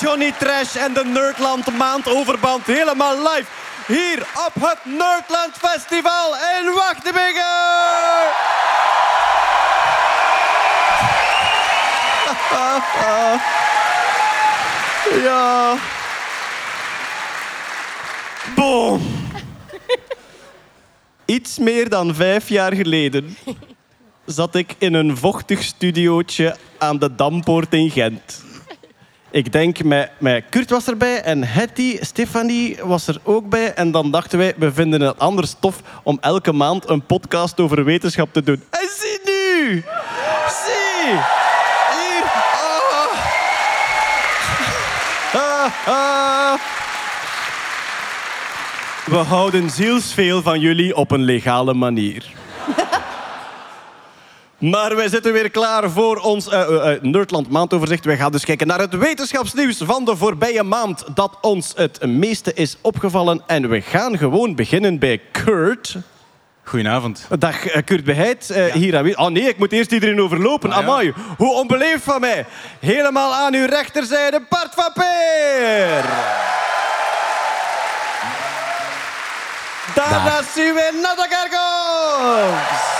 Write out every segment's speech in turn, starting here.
Johnny Trash en de Nerdland maandoverband helemaal live. Hier op het Nerdland Festival in Wachtebigge. ja. Boom. Iets meer dan vijf jaar geleden zat ik in een vochtig studiootje aan de Dampoort in Gent. Ik denk, met, met Kurt was erbij en Hetty, Stefanie was er ook bij. En dan dachten wij, we vinden het anders tof om elke maand een podcast over wetenschap te doen. En zie nu! Zie! Hier! Ah. Ah, ah. We houden zielsveel van jullie op een legale manier. Maar wij zitten weer klaar voor ons eh, eh, eh, Nerdland maandoverzicht. Wij gaan dus kijken naar het wetenschapsnieuws van de voorbije maand dat ons het meeste is opgevallen. En we gaan gewoon beginnen bij Kurt. Goedenavond. Dag Kurt Beheid, eh, hier aan wie- Oh nee, ik moet eerst iedereen overlopen. Ah, ja. Amai, hoe onbeleefd van mij. Helemaal aan uw rechterzijde, Bart van Peer. Daarnaast zien we Natta Kerkhoffs.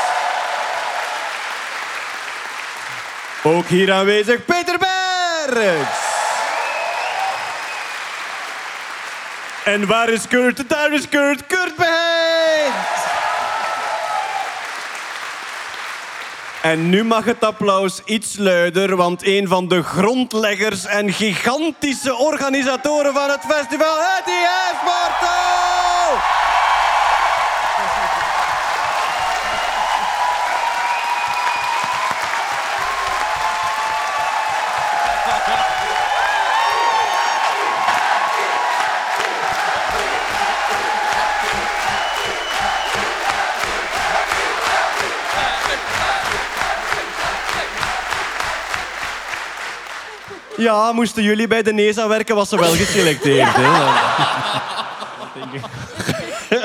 Ook hier aanwezig Peter Bergs. En waar is Kurt? Daar is Kurt. Kurt Beheid. En nu mag het applaus iets luider, want een van de grondleggers en gigantische organisatoren van het festival, Hetty Hesbortel! Ja, moesten jullie bij de NESA werken, was ze wel geselecteerd. hè?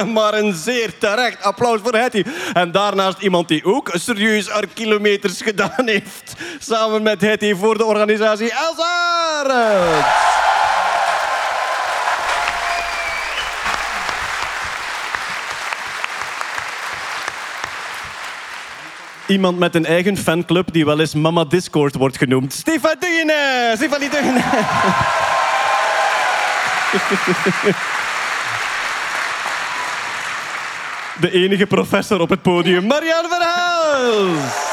maar een zeer terecht applaus voor Hetty. En daarnaast iemand die ook serieus haar kilometers gedaan heeft. Samen met Hetty voor de organisatie Elsaar. Iemand met een eigen fanclub die wel eens Mama Discord wordt genoemd. Stefan Dugene! Stefanie Dugene! De enige professor op het podium, Marianne Verhelst!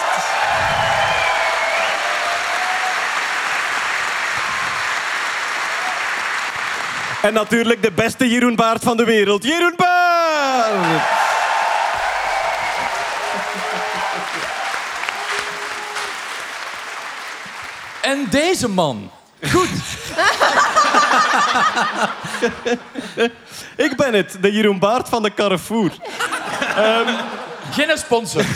En natuurlijk de beste Jeroen Baart van de wereld, Jeroen Baart! En deze man. Goed. Ik ben het, de Jeroen Baart van de Carrefour. Geen sponsor.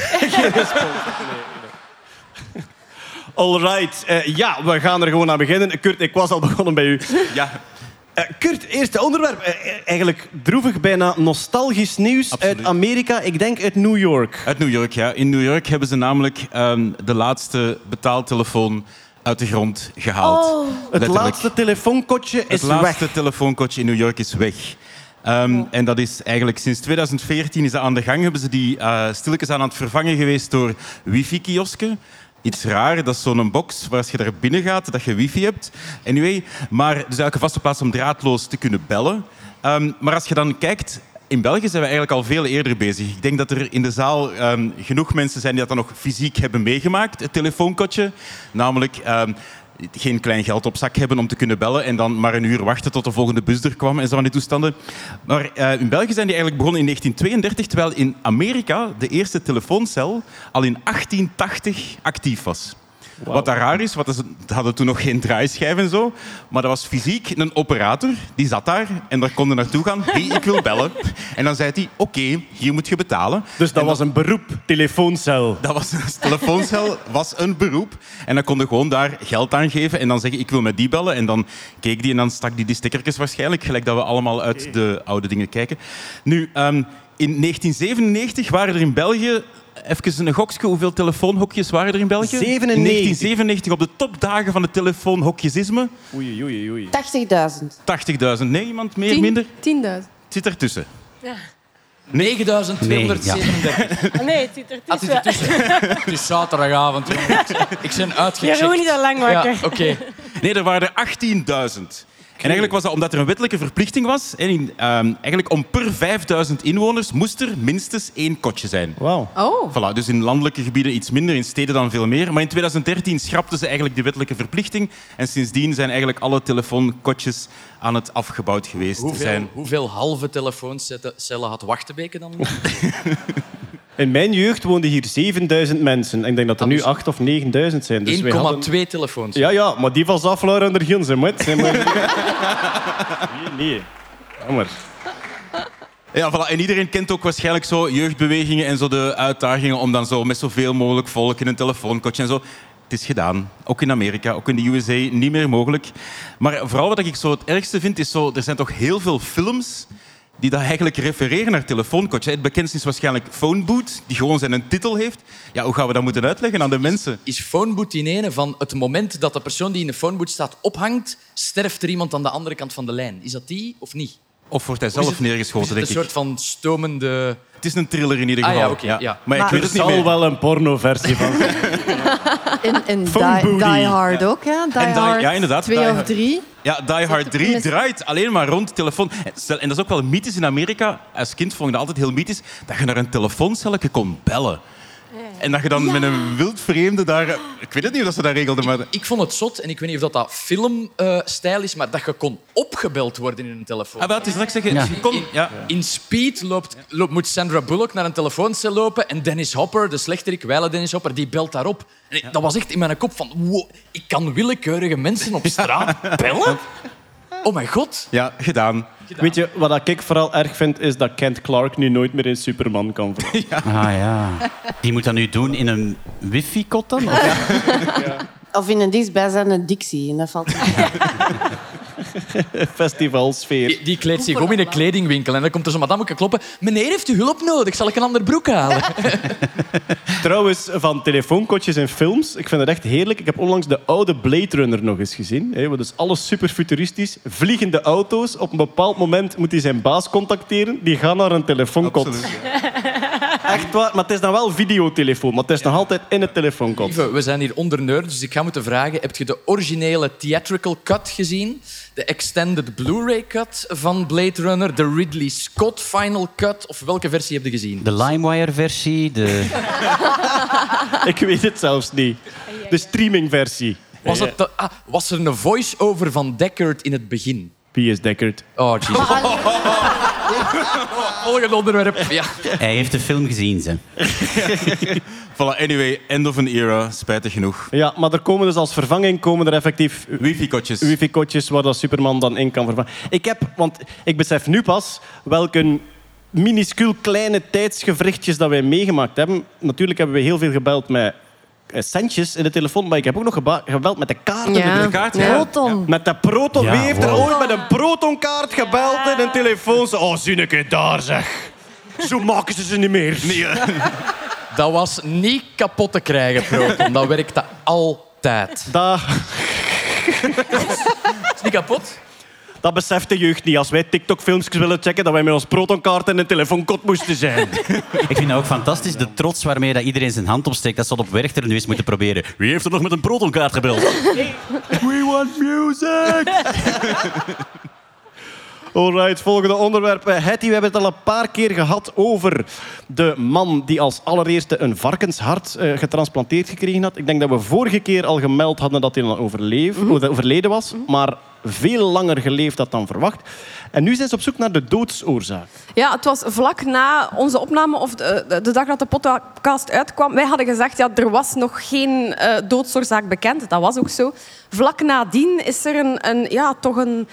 Alright, eh, ja, we gaan er gewoon aan beginnen. Kurt, ik was al begonnen bij u. Ja, Eh, Kurt, eerste onderwerp. Eh, eigenlijk droevig, bijna nostalgisch nieuws Absoluut. uit Amerika. Ik denk uit New York. uit New York. Ja. In New York hebben ze namelijk ehm, de laatste betaaltelefoon uit de grond gehaald. Oh. Het laatste telefoonkotje is Het laatste weg. telefoonkotje in New York is weg. Ehm, En dat is eigenlijk sinds 2014 is dat aan de gang. Hebben ze die eh stilletjes aan aan het vervangen geweest door wifi-kiosken. Iets raar, dat is zo'n box waar als je daar binnen gaat, dat je wifi hebt. Anyway, maar dus eigenlijk een vaste plaats om draadloos te kunnen bellen. Ehm, maar als je dan kijkt, in België zijn we eigenlijk al veel eerder bezig. Ik denk dat er in de zaal ehm, genoeg mensen zijn die dat dan nog fysiek hebben meegemaakt, het telefoonkotje. Namelijk, ehm, geen klein geld op zak hebben om te kunnen bellen en dan maar een uur wachten tot de volgende bus er kwam en zo van die toestanden. Maar eh, in België zijn die eigenlijk begonnen in 1932, terwijl in Amerika de eerste telefooncel al in 1880 actief was. Wat daar raar is, want ze hadden toen nog geen draaischijf en zo. Maar dat was fysiek een operator, die zat daar en daar kon je naartoe gaan. Hey, ik wil bellen. En dan zei hij, oké, hier moet je betalen. Dus dat was een beroep, telefooncel. dat was een telefooncel, was een beroep. En dan kon je gewoon daar geld aan geven en dan zeggen, ik wil met die bellen. En dan keek die en dan stak die die stickertjes waarschijnlijk, gelijk dat we allemaal uit de oude dingen kijken. Nu, ehm, in 1997 waren er in België, even een gokje, hoeveel telefoonhokjes waren er in België? 97. In 1997, op de topdagen van het telefoonhokjesisme, Oei, oei, oei. 80.000. 80.000. Nee, iemand meer, minder? 10.000. Het zit ertussen. 9237. Ah, nee, het zit er Ah, het is tussen. ertussen. Het is zaterdagavond. Ik ben uitgecheckt. Jeroen is al lang wakker. Ja, oké. Nee, er waren er 18.000. En eigenlijk was dat omdat er een wettelijke verplichting was. En in, ehm, eigenlijk om per 5000 inwoners moest er minstens één kotje zijn. Wauw. Oh. Voilà, dus in landelijke gebieden iets minder, in steden dan veel meer. Maar in 2013 schrapten ze eigenlijk die wettelijke verplichting. En sindsdien zijn eigenlijk alle telefoonkotjes aan het afgebouwd geweest. Hoeveel, Zijn... hoeveel halve telefooncellen had Wachtenbeke dan? In mijn jeugd woonden hier 7000 mensen. Ik denk dat er Ah, nu dus 8 of 9000 zijn. Dus 1,2 wij hadden- telefoons. Ja, ja, maar die van Zaflaar en de Gils, hè, maat. Nee, nee. Jammer. Ja, voilà. En iedereen kent ook waarschijnlijk zo jeugdbewegingen en zo de uitdagingen om dan zo met zoveel mogelijk volk in een telefoonkotje en zo. Het is gedaan. Ook in Amerika, ook in de USA, niet meer mogelijk. Maar vooral wat ik zo het ergste vind, is zo... Er zijn toch heel veel films die dat eigenlijk refereren naar telefoonkotjes. Het bekendste is waarschijnlijk Phone Booth, die gewoon zijn een titel heeft. Ja, hoe gaan we dat moeten uitleggen aan de mensen? Is phoneboot in ene van het moment dat de persoon die in de phoneboot staat ophangt, sterft er iemand aan de andere kant van de lijn? Is dat die of niet? Of wordt hij zelf het- neergeschoten, is het denk een ik. soort van stomende... Het is een thriller in ieder Ah, geval. ja. Maar, ik weet Er het niet zal meer. wel een pornoversie van zijn. En, en Phone die, Hard ook, ja. Die En Die- Hard ja, inderdaad, twee Die of Hard. drie. Ja, Die Hard 3 mis- draait alleen maar rond telefoon. En stel- En dat is ook wel mythisch in Amerika. Als kind vond ik dat altijd heel mythisch. Dat je naar een telefooncelletje kon bellen. En dat je dan met een wild vreemde daar... Ik weet het niet of dat ze dat regelden, maar... Ik vond het zot, en ik weet niet of dat, dat filmstijl is, maar dat je kon opgebeld worden in een telefoon. Ah, het is dat ik zeg. Je kon, ja. In Speed loopt, loopt, moet Sandra Bullock naar een telefooncel lopen en Dennis Hopper, de slechterik, wijle Dennis Hopper, die belt daarop. En ik- dat was echt in mijn kop van, wow, ik kan willekeurige mensen op straat bellen? Oh mijn god. ja, gedaan. Weet je, wat ik vooral erg vind, is dat Kent Clark nu nooit meer in Superman kan veranderen. Ah ja. Die moet dat nu doen in een wifi-kot dan? Of- Of in een dichtstbijzijnde Dixie. En dat valt Festivalsfeer. Die, die kleedt zich om in een kledingwinkel en dan komt er zo'n madameke kloppen. Meneer, heeft u hulp nodig? Zal ik een ander broek halen? Trouwens, van telefoonkotjes en films, ik vind het echt heerlijk. Ik heb onlangs de oude Blade Runner nog eens gezien. Hè, wat dus alles super futuristisch. Vliegende auto's. Op een bepaald moment moet hij zijn baas contacteren. Die gaan naar een telefoonkot. Echt waar, maar het is dan wel videotelefoon. Maar het is nog altijd in het telefoonkot. Lieve, we zijn hier onder nerds, dus ik ga moeten vragen... Heb je de originele theatrical cut gezien? De extended Blu-ray cut van Blade Runner? De Ridley Scott final cut? Of welke versie heb je gezien? De LimeWire-versie, de... Ik weet het zelfs niet. De streamingversie. Was, het de- ah, was er een voice-over van Deckard in het begin? Is Deckard? Oh, jeez. Volgende onderwerp. Ja. Hij heeft de film gezien, ze. Voilà, anyway, end of an era. Spijtig genoeg. Ja, maar er komen dus als vervanging komen er effectief Wifi-kotjes. wifi-kotjes waar dat Superman dan in kan vervangen. Ik heb, want ik besef nu pas welke minuscuul kleine tijdsgevrichtjes dat wij meegemaakt hebben. Natuurlijk hebben we heel veel gebeld met centjes in de telefoon, maar ik heb ook nog gebeld met de kaarten. Ja. de kaart, ja. Proton. Met de proton. Ja, Wie heeft er ooit met een protonkaart gebeld in een telefoon? Zo, Oh, Zinneke, daar zeg. Zo maken ze ze niet meer. Dat was niet kapot te krijgen, Proton. Dat werkte altijd. Dat, Is niet kapot? Dat beseft de jeugd niet. Als wij TikTok-filmpjes willen checken, dat wij met ons protonkaart in een telefoonkot moesten zijn. Ik vind dat ook fantastisch, de trots waarmee dat iedereen zijn hand opsteekt. Dat ze dat op Werchter nu eens moeten proberen. Wie heeft er nog met een protonkaart gebeld? We want music! Alright, volgende onderwerp. Hetty, we hebben het al een paar keer gehad over de man die als allereerste een varkenshart eh, getransplanteerd gekregen had. Ik denk dat we vorige keer al gemeld hadden dat hij al overleef, overleden was, maar veel langer geleefd had dan verwacht. En nu zijn ze op zoek naar de doodsoorzaak. Ja, het was vlak na onze opname, of de, de- dag dat de podcast uitkwam. Wij hadden gezegd, ja, er was nog geen eh doodsoorzaak bekend. Dat was ook zo. Vlak nadien is er een, een, ja, toch een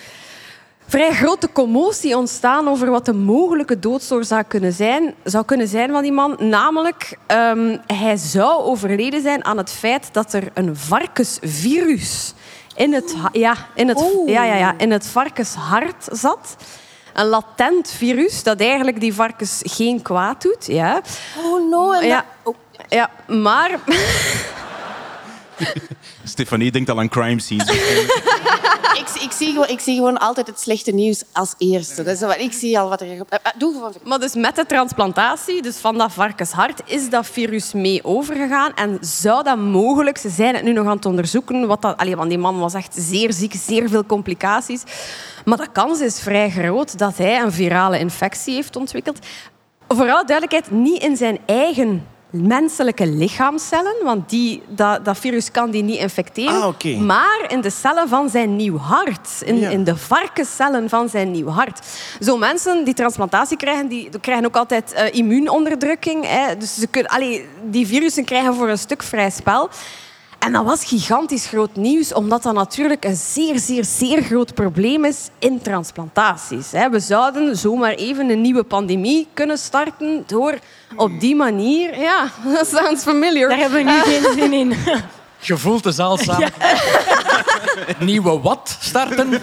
vrij grote commotie ontstaan over wat de mogelijke doodsoorzaak kunnen zijn, zou kunnen zijn van die man. Namelijk, ehm, hij zou overleden zijn aan het feit dat er een varkensvirus in het, ja, in het, ja, ja, ja, in het varkenshart zat. Een latent virus dat eigenlijk die varkens geen kwaad doet. Ja, Oh no. Ja, dat- ja maar Stefanie denkt al aan crime scenes. ik, ik, zie gewoon, ik zie gewoon altijd het slechte nieuws als eerste. Dat is wat, ik zie al wat er... Eh, eh, Doe gewoon. Maar dus met de transplantatie dus van dat varkenshart is dat virus mee overgegaan. En zou dat mogelijk, ze zijn het nu nog aan het onderzoeken, wat dat, allee, want die man was echt zeer ziek, zeer veel complicaties. Maar de kans is vrij groot dat hij een virale infectie heeft ontwikkeld. Voor alle duidelijkheid, niet in zijn eigen menselijke lichaamcellen, want die, dat, dat virus kan die niet infecteren, Ah, maar in de cellen van zijn nieuw hart, in, Ja. in de varkenscellen van zijn nieuw hart. Zo mensen die transplantatie krijgen, die krijgen ook altijd eh, immuunonderdrukking. Hè. Dus ze kunnen, allee, die virussen krijgen voor een stuk vrij spel. En dat was gigantisch groot nieuws, omdat dat natuurlijk een zeer, zeer, zeer groot probleem is in transplantaties. hè. We zouden zomaar even een nieuwe pandemie kunnen starten door op die manier... Ja, that sounds familiar. Daar hebben we nu geen zin in. Je voelt de zaal samen. Nieuwe wat starten?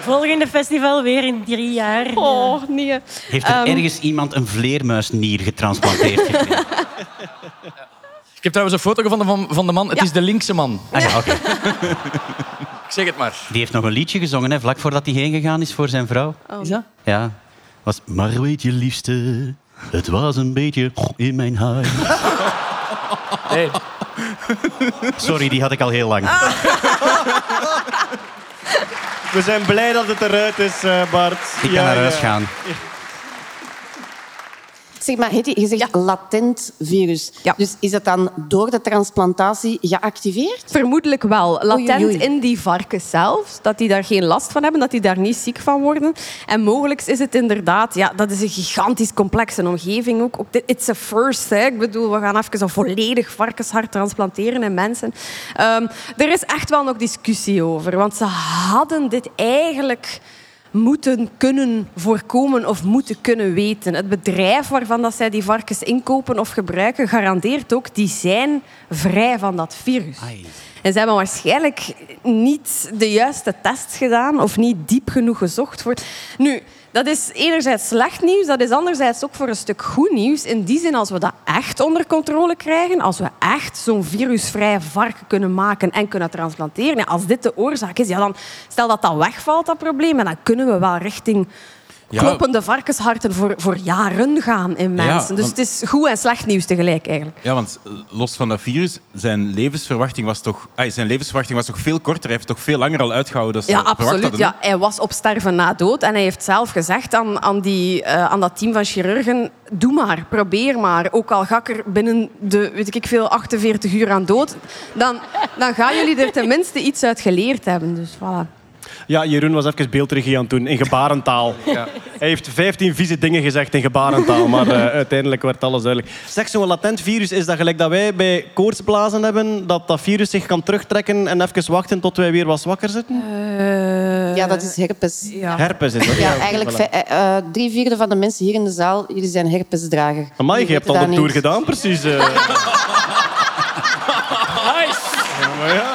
Volgende festival weer in drie jaar. Oh, nee. Heeft er ergens iemand een vleermuisnier getransplanteerd? Ik heb trouwens een foto gevonden van, van de man. Het Ja. is de linkse man. Ah ja, oké. Ik zeg het maar. Die heeft nog een liedje gezongen, hè, vlak voordat hij heen gegaan is voor zijn vrouw. Is dat? Ja. Was, maar weet je, liefste, het was een beetje in mijn huis. Nee. Sorry, die had ik al heel lang. We zijn blij dat het eruit is, eh, Bart. Ik kan naar huis gaan. Zeg maar, Hetty, je zegt latent virus. Ja. Dus is dat dan door de transplantatie geactiveerd? Vermoedelijk wel. Latent Oei, oei, oei. in die varkens zelf. Dat die daar geen last van hebben, dat die daar niet ziek van worden. En mogelijk is het inderdaad... Ja, dat is een gigantisch complexe omgeving ook. it's a first. Hè. Ik bedoel, we gaan even een volledig varkenshart transplanteren in mensen. Ehm, er is echt wel nog discussie over. Want ze hadden dit eigenlijk moeten kunnen voorkomen of moeten kunnen weten. Het bedrijf waarvan dat zij die varkens inkopen of gebruiken, garandeert ook, die zijn vrij van dat virus. Ai. En ze hebben waarschijnlijk niet de juiste test gedaan of niet diep genoeg gezocht voor. Nu, dat is enerzijds slecht nieuws, dat is anderzijds ook voor een stuk goed nieuws. In die zin, als we dat echt onder controle krijgen, als we echt zo'n virusvrij varken kunnen maken en kunnen transplanteren, als dit de oorzaak is, ja, dan stel dat dat wegvalt, dat probleem, en dan kunnen we wel richting. Kloppende varkensharten voor, voor jaren gaan in Ja, mensen. dus het is goed en slecht nieuws tegelijk eigenlijk. Ja, want eh, los van dat virus, zijn levensverwachting was toch, ah, zijn levensverwachting was toch veel korter. Hij heeft toch veel langer al uitgehouden dan Ja, absoluut. hadden, Ja, hij was op sterven na dood. En hij heeft zelf gezegd aan, aan, die, eh, aan dat team van chirurgen... Doe maar, probeer maar. Ook al ga ik er binnen de, weet ik veel, 48 uur aan dood... Dan, dan gaan jullie er tenminste iets uit geleerd hebben. Dus voilà. Ja, Jeroen was even beeldregie aan het doen in gebarentaal. Hij heeft 15 vieze dingen gezegd in gebarentaal, maar eh, uiteindelijk werd alles duidelijk. Zeg, zo'n latent virus, is dat gelijk dat wij bij koortsblazen hebben, dat dat virus zich kan terugtrekken en even wachten tot wij weer wat zwakker zitten? Ja, dat is herpes. Ja. Herpes is dat. Ja, eigenlijk voilà. eh, eh, drie vierde van de mensen hier in de zaal jullie zijn herpesdrager. Amai, je hebt al de tour niet. gedaan, precies. eh. Nice. Ja, maar ja.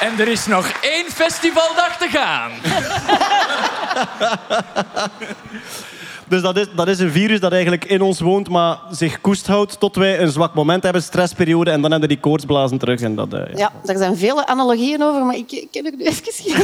En er is nog één festivaldag te gaan. Dus dat is, dat is een virus dat eigenlijk in ons woont, maar zich koest houdt tot wij een zwak moment hebben, stressperiode, en dan hebben die koortsblazen terug. En dat, eh, ja. Ja, daar zijn vele analogieën over, maar ik, ik ken er nu even geen.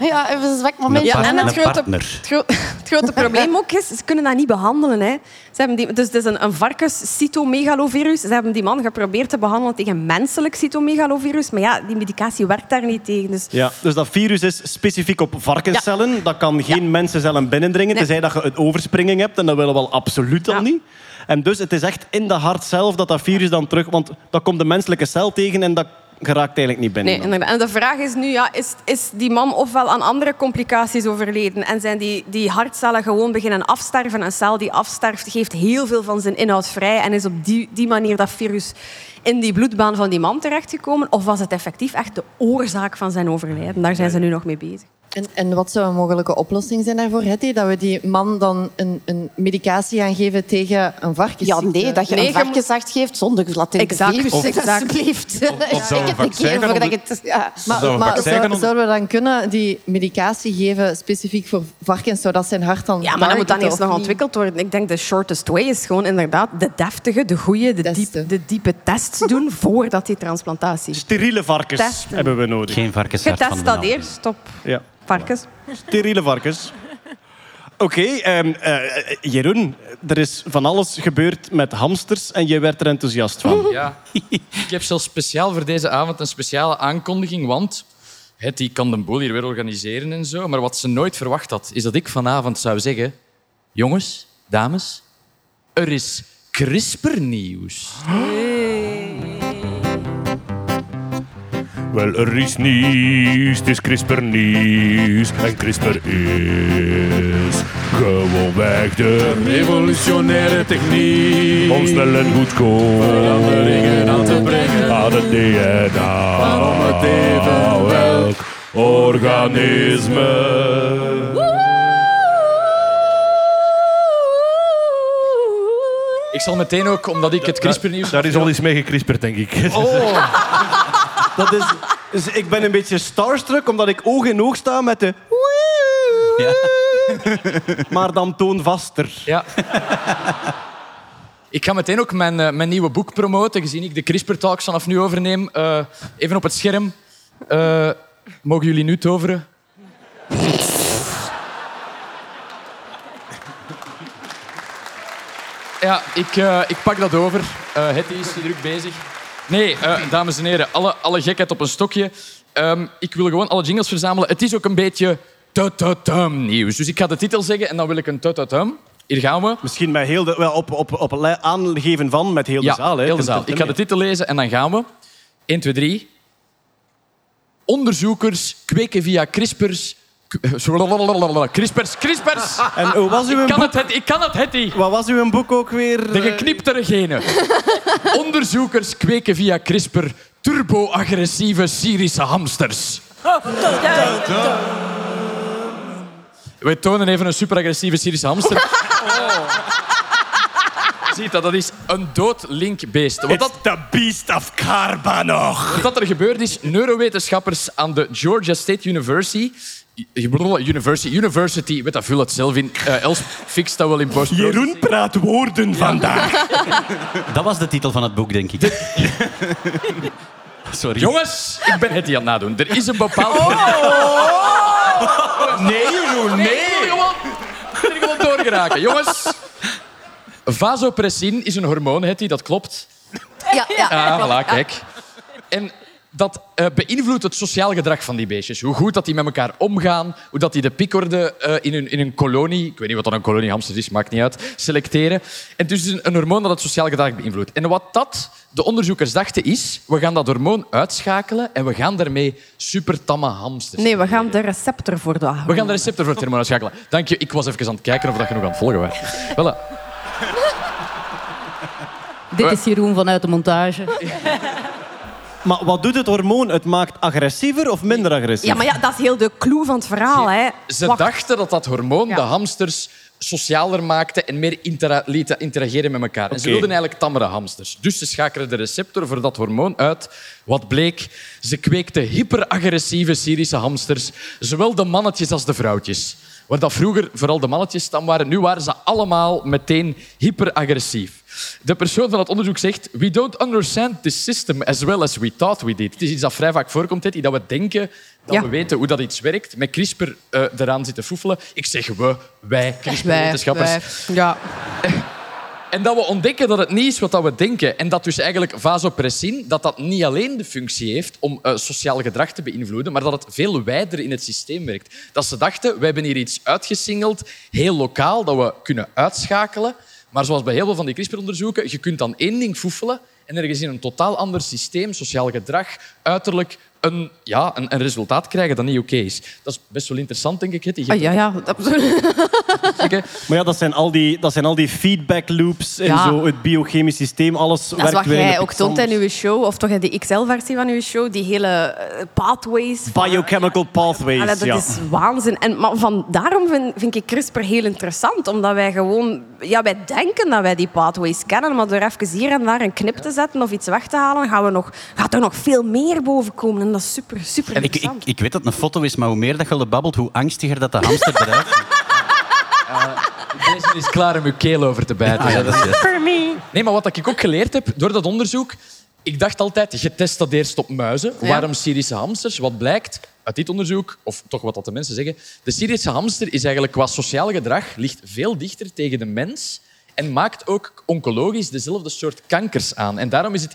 Ja, even een zwak moment. Ja, en het Een grote, partner. het, gro- het grote probleem ook is, ze kunnen dat niet behandelen. Hè. Ze hebben die, dus het is een, een varkens-cytomegalovirus. Ze hebben die man geprobeerd te behandelen tegen menselijk cytomegalovirus, maar ja, die medicatie werkt daar niet tegen. Dus Ja, dus dat virus is specifiek op varkenscellen. Dat kan geen mensencellen binnendringen, Nee. tenzij dat je een overspringing hebt. En dat willen we wel absoluut al Ja. niet. En dus het is echt in de hart zelf dat dat virus dan terug... Want dat komt de menselijke cel tegen en dat geraakt eigenlijk niet binnen. Nee, inderdaad. En de vraag is nu, ja, is, is die man ofwel aan andere complicaties overleden en zijn die, die hartcellen gewoon beginnen afsterven? Een cel die afsterft geeft heel veel van zijn inhoud vrij en is op die, die manier dat virus in die bloedbaan van die man terechtgekomen? Of was het effectief echt de oorzaak van zijn overlijden? Daar zijn ze nu nog mee bezig. En, en wat zou een mogelijke oplossing zijn daarvoor, Hetty? Dat we die man dan een, een medicatie gaan geven tegen een varkensziekte? Ja, nee, dat je Nee, een varkenszacht geeft zonder latente Exact. Of- alsjeblieft. of zou een Check het een vaccin keer gaan voordat je onder- het... Ja. Maar, zou- zouden we dan kunnen die medicatie geven specifiek voor varkens, zodat zijn hart dan... Ja, maar dat moet dan eerst nog ontwikkeld worden. Ik denk de shortest way is gewoon inderdaad de deftige, de goede, de, diep, de diepe tests doen voordat die transplantatie Steriele varkens Testen. hebben we nodig. Geen varkenshart van Getest de dat eerst op Ja. Varkens. Steriele varkens. Oké, ehm, eh, Jeroen, er is van alles gebeurd met hamsters en jij werd er enthousiast van. Ja. Ik heb zelfs speciaal voor deze avond een speciale aankondiging, want het, die kan de boel hier weer organiseren en zo. Maar wat ze nooit verwacht had, is dat ik vanavond zou zeggen... Jongens, dames, er is CRISPR-nieuws. Wel, er is nieuws, het is CRISPR nieuws. En CRISPR is gewoonweg de revolutionaire techniek. Om snel en goedkoop veranderingen aan te brengen aan het DNA. Waarom het even welk organisme. Ik zal meteen ook, omdat ik het CRISPR-nieuws... Daar is al iets mee gekrisperd, denk ik. Dat is, dus ik ben een beetje starstruck omdat ik oog in oog sta met de... Maar dan toonvaster. Ja. Ik ga meteen ook mijn, eh, mijn nieuwe boek promoten, gezien ik de CRISPR-talks vanaf nu overneem. Eh, even op het scherm. Eh, mogen jullie nu toveren? Ja, ik, ik pak dat over. Hetty is te druk bezig. Nee, eh, dames en heren, alle, alle gekheid op een stokje. Ehm, ik wil gewoon alle jingles verzamelen. Het is ook een beetje tututum nieuws. Dus ik ga de titel zeggen en dan wil ik een tututum. Hier gaan we. Misschien met heel de, wel op, op, op aangeven van met heel de Ja, zaal. Hè. heel de zaal. Ik ga de titel lezen en dan gaan we. 1, 2, 3. Onderzoekers kweken via CRISPR's... CRISPR's, CRISPR's. En hoe was uw Ik kan boek? het, het, ik kan het, Hetty. Wat was uw boek ook weer? De gekniptere genen. Onderzoekers kweken via CRISPR turbo-agressieve Syrische hamsters. We tonen even een superagressieve Syrische hamster. Oh. Ziet dat, dat is een doodlink beest. Wat, dat, the beast of Karbanach. wat er gebeurd is, neurowetenschappers aan de Georgia State University... University, University, weet dat, vul het zelf in. Eh Els fixt dat wel in post Jeroen praat woorden vandaag. Dat was de titel van het boek, denk ik. Sorry. Jongens, ik ben het die aan het nadoen. Er is een bepaald... Nee, Jeroen, Nee, ik gewoon, ik wil gewoon doorgeraken. Jongens, vasopressin is een hormoon, Hetty, dat klopt. Ja, ja. Ah, voilà, kijk. En dat eh, beïnvloedt het sociaal gedrag van die beestjes. Hoe goed dat die met elkaar omgaan, hoe dat die de pikorde eh, in, hun, in hun kolonie, ik weet niet wat dan een kolonie hamsters is, maakt niet uit, selecteren. En dus het is een, een hormoon dat het sociaal gedrag beïnvloedt. En wat dat de onderzoekers dachten is, we gaan dat hormoon uitschakelen en we gaan daarmee supertamme hamsters Nee, we gaan de receptor voor de we gaan de receptor voor het hormoon uitschakelen. Dank je. Ik was even aan het kijken of dat je nog aan het volgen was. Voilà. Dit is Jeroen vanuit de montage. Maar wat doet het hormoon? Het maakt agressiever of minder agressief? Ja, maar ja, dat is heel de clue van het verhaal. Hè. Ze Wacht. dachten dat dat hormoon Ja. de hamsters socialer maakte en meer intera- lieten interageren met elkaar. En ze wilden eigenlijk tammere hamsters. Dus ze schakelen de receptor voor dat hormoon uit. Wat bleek? Ze kweekten hyperagressieve Syrische hamsters. Zowel de mannetjes als de vrouwtjes. waar dat vroeger vooral de mannetjes stam waren, nu waren ze allemaal meteen hyperagressief. De persoon van het onderzoek zegt we don't understand this system as well as we thought we did. Het is iets dat vrij vaak voorkomt, Hetty, dat we denken dat Ja. we weten hoe dat iets werkt. Met CRISPR eh, eraan zitten foefelen. Ik zeg we, wij, CRISPR-wetenschappers. Ja. En dat we ontdekken dat het niet is wat we denken. En dat dus eigenlijk vasopressin, dat dat niet alleen de functie heeft om eh, sociaal gedrag te beïnvloeden, maar dat het veel wijder in het systeem werkt. Dat ze dachten, we hebben hier iets uitgesingeld, heel lokaal, dat we kunnen uitschakelen. Maar zoals bij heel veel van die CRISPR-onderzoeken, je kunt dan één ding foefelen en ergens in een totaal ander systeem, sociaal gedrag, uiterlijk, een, ja, een, een resultaat krijgen dat niet oké is. Dat is best wel interessant, denk ik. Ah, ja, ja. Dat, hebt- Maar ja, dat zijn al die, dat zijn al die feedback loops en Ja. zo, het biochemisch systeem, alles dat is wat jij ook toont in uw show, of toch in de XL-versie van uw show, die hele eh, pathways. van- Biochemical pathways, Allee, dat ja. is waanzin. En, maar van, daarom vind, vind ik CRISPR heel interessant. Omdat wij gewoon... Ja, wij denken dat wij die pathways kennen, maar door even hier en daar een knip te zetten of iets weg te halen, gaan we nog, gaat er nog veel meer boven komen. En dat super, super Ik, ik, interessant. ik weet dat het een foto is, maar hoe meer dat je babbelt, hoe angstiger dat de hamster eruit ziet. Deze is klaar om uw keel over te bijten. Ah, ja, dat is juist. Nee, maar wat ik ook geleerd heb door dat onderzoek... Ik dacht altijd, je test dat eerst op muizen. Ja. Waarom Syrische hamsters? Wat blijkt uit dit onderzoek, of toch wat dat de mensen zeggen... De Syrische hamster is eigenlijk qua sociaal gedrag ligt veel dichter tegen de mens en maakt ook oncologisch dezelfde soort kankers aan. En daarom is het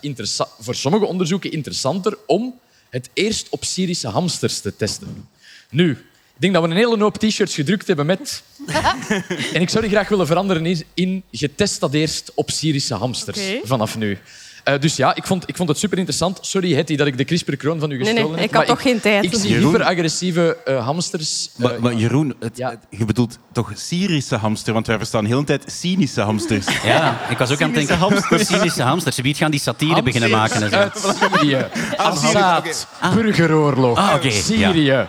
voor sommige onderzoeken interessanter om het eerst op Syrische hamsters te testen. Nu, ik denk dat we een hele hoop t-shirts gedrukt hebben met... en ik zou die graag willen veranderen in- in getest dat eerst op Syrische hamsters vanaf nu. Eh, dus ja, ik vond, ik vond het super interessant. Sorry, Hetty, dat ik de CRISPR-kroon van u Nee, gestolen nee, heb. ik had toch geen tijd. Ik zie Jeroen? hyperagressieve eh, hamsters. eh, Maar, maar Jeroen, het, Ja. het- je bedoelt toch Syrische hamster? Want wij verstaan de hele tijd cynische hamsters. Ja, ik was ook aan het denken... Hamsters. Cynische hamsters. Ze gaan die satire beginnen maken. En zo. uit Syrië. Assad. Burgeroorlog. Ah, oké, Syrië.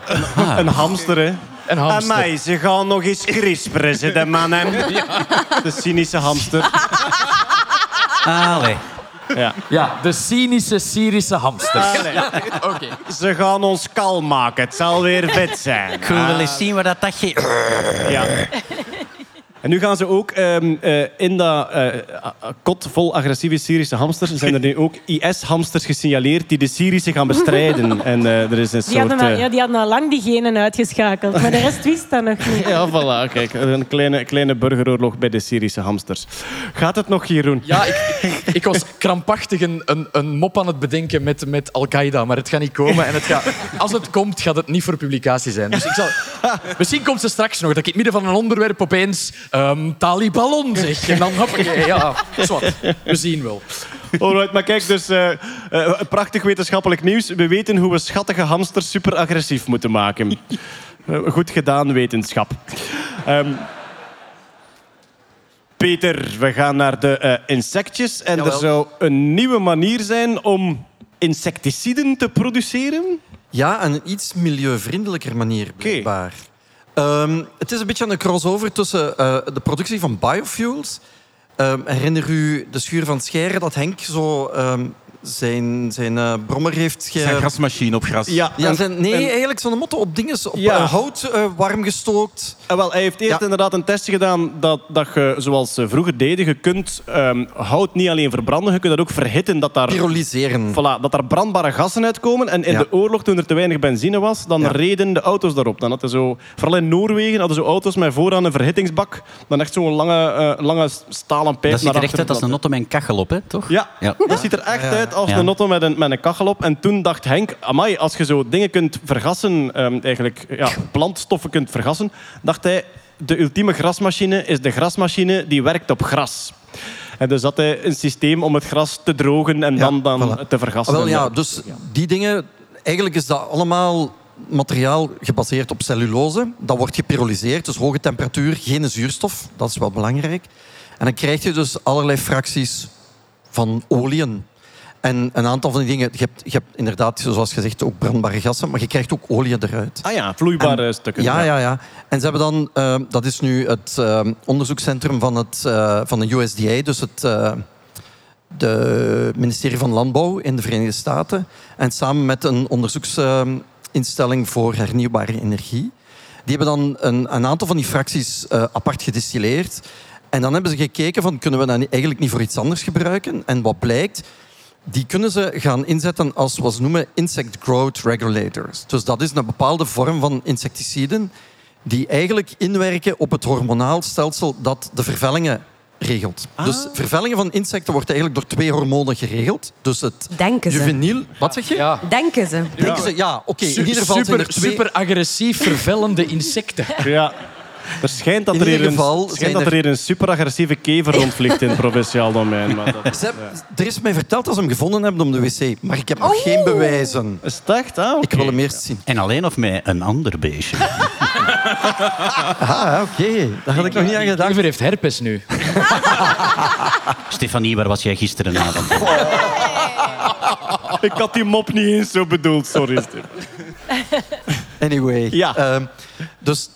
Een hamster, hè. Een hamster. Amai, ze gaan nog eens crisperen, ze, de mannen. De cynische hamster. Allee. Ja. Ja, de cynische Syrische hamster. Ja, Oké. Ze gaan ons kalm maken, het zal weer vet zijn. Ik wil wel eens zien waar dat, dat ge... Ja. En nu gaan ze ook ehm, eh, in dat eh, kot vol agressieve Syrische hamsters... zijn er nu ook IS-hamsters gesignaleerd die de Syrische gaan bestrijden. En eh, er is een Die soort... hadden, al, ja, die hadden al lang die genen uitgeschakeld, maar de rest wist dat nog niet. Ja, voilà. Kijk, een kleine, kleine burgeroorlog bij de Syrische hamsters. Gaat het nog, Jeroen? Ja, ik, ik, ik was krampachtig een, een, een mop aan het bedenken met, met Al-Qaeda, maar het gaat niet komen. En het gaat, als het komt, gaat het niet voor publicatie zijn. Dus ik zal, misschien komt ze straks nog, dat ik in het midden van een onderwerp opeens ehm Taliban zeg. En dan hoppakee, ja, zwart. We zien wel. Alright, maar kijk, dus eh, eh, prachtig wetenschappelijk nieuws. We weten hoe we schattige hamsters super agressief moeten maken. Eh, goed gedaan, wetenschap. Ehm, Peter, we gaan naar de eh, insectjes. En er zou een nieuwe manier zijn om insecticiden te produceren. Ja, en een iets milieuvriendelijker manier, blijkbaar. Ehm, het is een beetje een crossover tussen eh, de productie van biofuels. Ehm, herinner u de schuur van Scheire dat Henk zo ehm, zijn, zijn eh, brommer heeft... Ge... Zijn grasmachine op gras. Ja, Ja, en- zijn, nee, en- eigenlijk zo'n motto op dingen, op Ja. eh, hout eh, warm gestookt. Eh, wel, hij heeft eerst Ja. inderdaad een test gedaan dat, dat je, zoals ze vroeger deden, je kunt ehm, hout niet alleen verbranden, je kunt dat ook verhitten. Dat daar, Pyrolyseren. voilà, dat daar brandbare gassen uitkomen. En in Ja. de oorlog, toen er te weinig benzine was, dan Ja. reden de auto's daarop. Dan hadden zo, vooral in Noorwegen hadden ze auto's met vooraan een verhittingsbak. Dan echt zo'n lange, eh, lange stalen pijp Dat ziet naar er echt uit als een notto met een kachel op, hè, toch? Ja, Ja. dat ziet er echt Ja. Uit als Ja. een auto met een, met een kachel op. En toen dacht Henk, amai, als je zo dingen kunt vergassen, ehm, eigenlijk ja, plantstoffen kunt vergassen, dacht hij, de ultieme grasmachine is de grasmachine die werkt op gras. En dus had hij een systeem om het gras te drogen en Ja, dan, dan voilà. te vergassen. Ah, wel, ja, dus die dingen... Eigenlijk is dat allemaal materiaal gebaseerd op cellulose. Dat wordt gepyrolyseerd, dus hoge temperatuur, geen zuurstof. Dat is wel belangrijk. En dan krijg je dus allerlei fracties van oliën. En een aantal van die dingen... Je hebt, je hebt inderdaad, zoals gezegd, ook brandbare gassen, maar je krijgt ook olie eruit. Ah ja, vloeibare stukken. Ja, ja, ja. En ze hebben dan... eh, dat is nu het eh, onderzoekscentrum van, het, eh, van de USDA, dus het... eh, de ministerie van Landbouw in de Verenigde Staten. En samen met een onderzoeksinstelling voor hernieuwbare energie Die hebben dan een, een aantal van die fracties eh, apart gedistilleerd. En dan hebben ze gekeken van, kunnen we dat eigenlijk niet voor iets anders gebruiken? En wat blijkt, die kunnen ze gaan inzetten als wat ze noemen insect growth regulators. Dus dat is een bepaalde vorm van insecticiden die eigenlijk inwerken op het hormonaal stelsel dat de vervellingen regelt. Dus vervellingen van insecten wordt eigenlijk door twee hormonen geregeld. Dus het Denken ze. juveniel... Wat zeg je? Ja. Denken ze. Denken ze, ja, oké. in ieder geval zijn super, er twee... super agressief vervellende insecten. Ja. Er schijnt dat, In er hier, ieder geval een, schijnt dat er er- hier een superagressieve kever rondvliegt in het provinciaal domein. Maar dat, Ze Er is mij verteld dat ze hem gevonden hebben om de wc. Maar ik heb nog geen bewijzen. is het echt? Ah. Ik wil hem eerst zien. En alleen of met een ander beestje. Ah, oké. Daar had ik nog niet aan gedacht. Kever heeft herpes nu. Stefanie, waar was jij gisterenavond? Ik had die mop niet eens zo bedoeld, sorry. Anyway. Ja. ehm, dus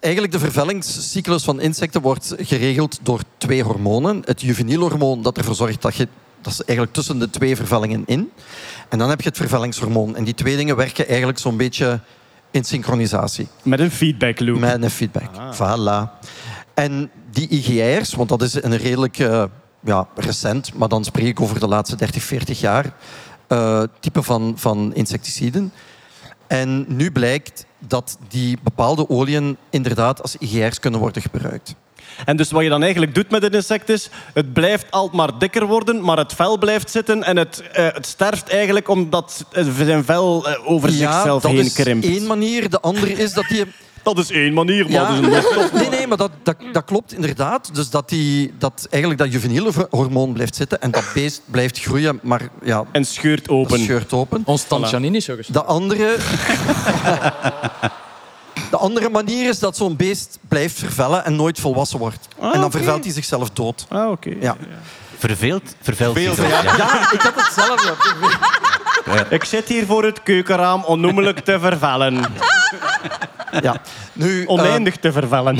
eigenlijk de vervellingscyclus van insecten wordt geregeld door twee hormonen. Het juvenielhormoon dat ervoor zorgt dat je... Dat is eigenlijk tussen de twee vervellingen in. En dan heb je het vervellingshormoon. En die twee dingen werken eigenlijk zo'n beetje in synchronisatie. Met een feedback loop. Met een feedback. Voilà. En die IGR's, want dat is een redelijk eh, ja, recent, maar dan spreek ik over de laatste 30, 40 jaar, eh, type van, van insecticiden. En nu blijkt dat die bepaalde oliën inderdaad als IGR's kunnen worden gebruikt. En dus wat je dan eigenlijk doet met een insect is, het blijft altijd maar dikker worden, maar het vel blijft zitten en het, eh, het sterft eigenlijk omdat zijn vel eh, over zichzelf dat heen is krimpt. één manier. De andere is dat die... Dat is één manier, maar Ja. dat is een methode. Nee, nee, maar dat, dat, dat klopt inderdaad. Dus dat, die, dat eigenlijk dat juveniele hormoon blijft zitten en dat beest blijft groeien, maar ja, En scheurt open. scheurt open. Ons is. De andere... De andere manier is dat zo'n beest blijft vervellen en nooit volwassen wordt. Ah, en dan oké. vervelt hij zichzelf dood. Ah, oké. Ja. Verveeld, verveeld. Verveeld, verveeld, ja. ja. Ja, ik had hetzelfde. Ik zit hier voor het keukenraam onnoemelijk te vervellen. Ja. Nu, Oneindig te vervellen.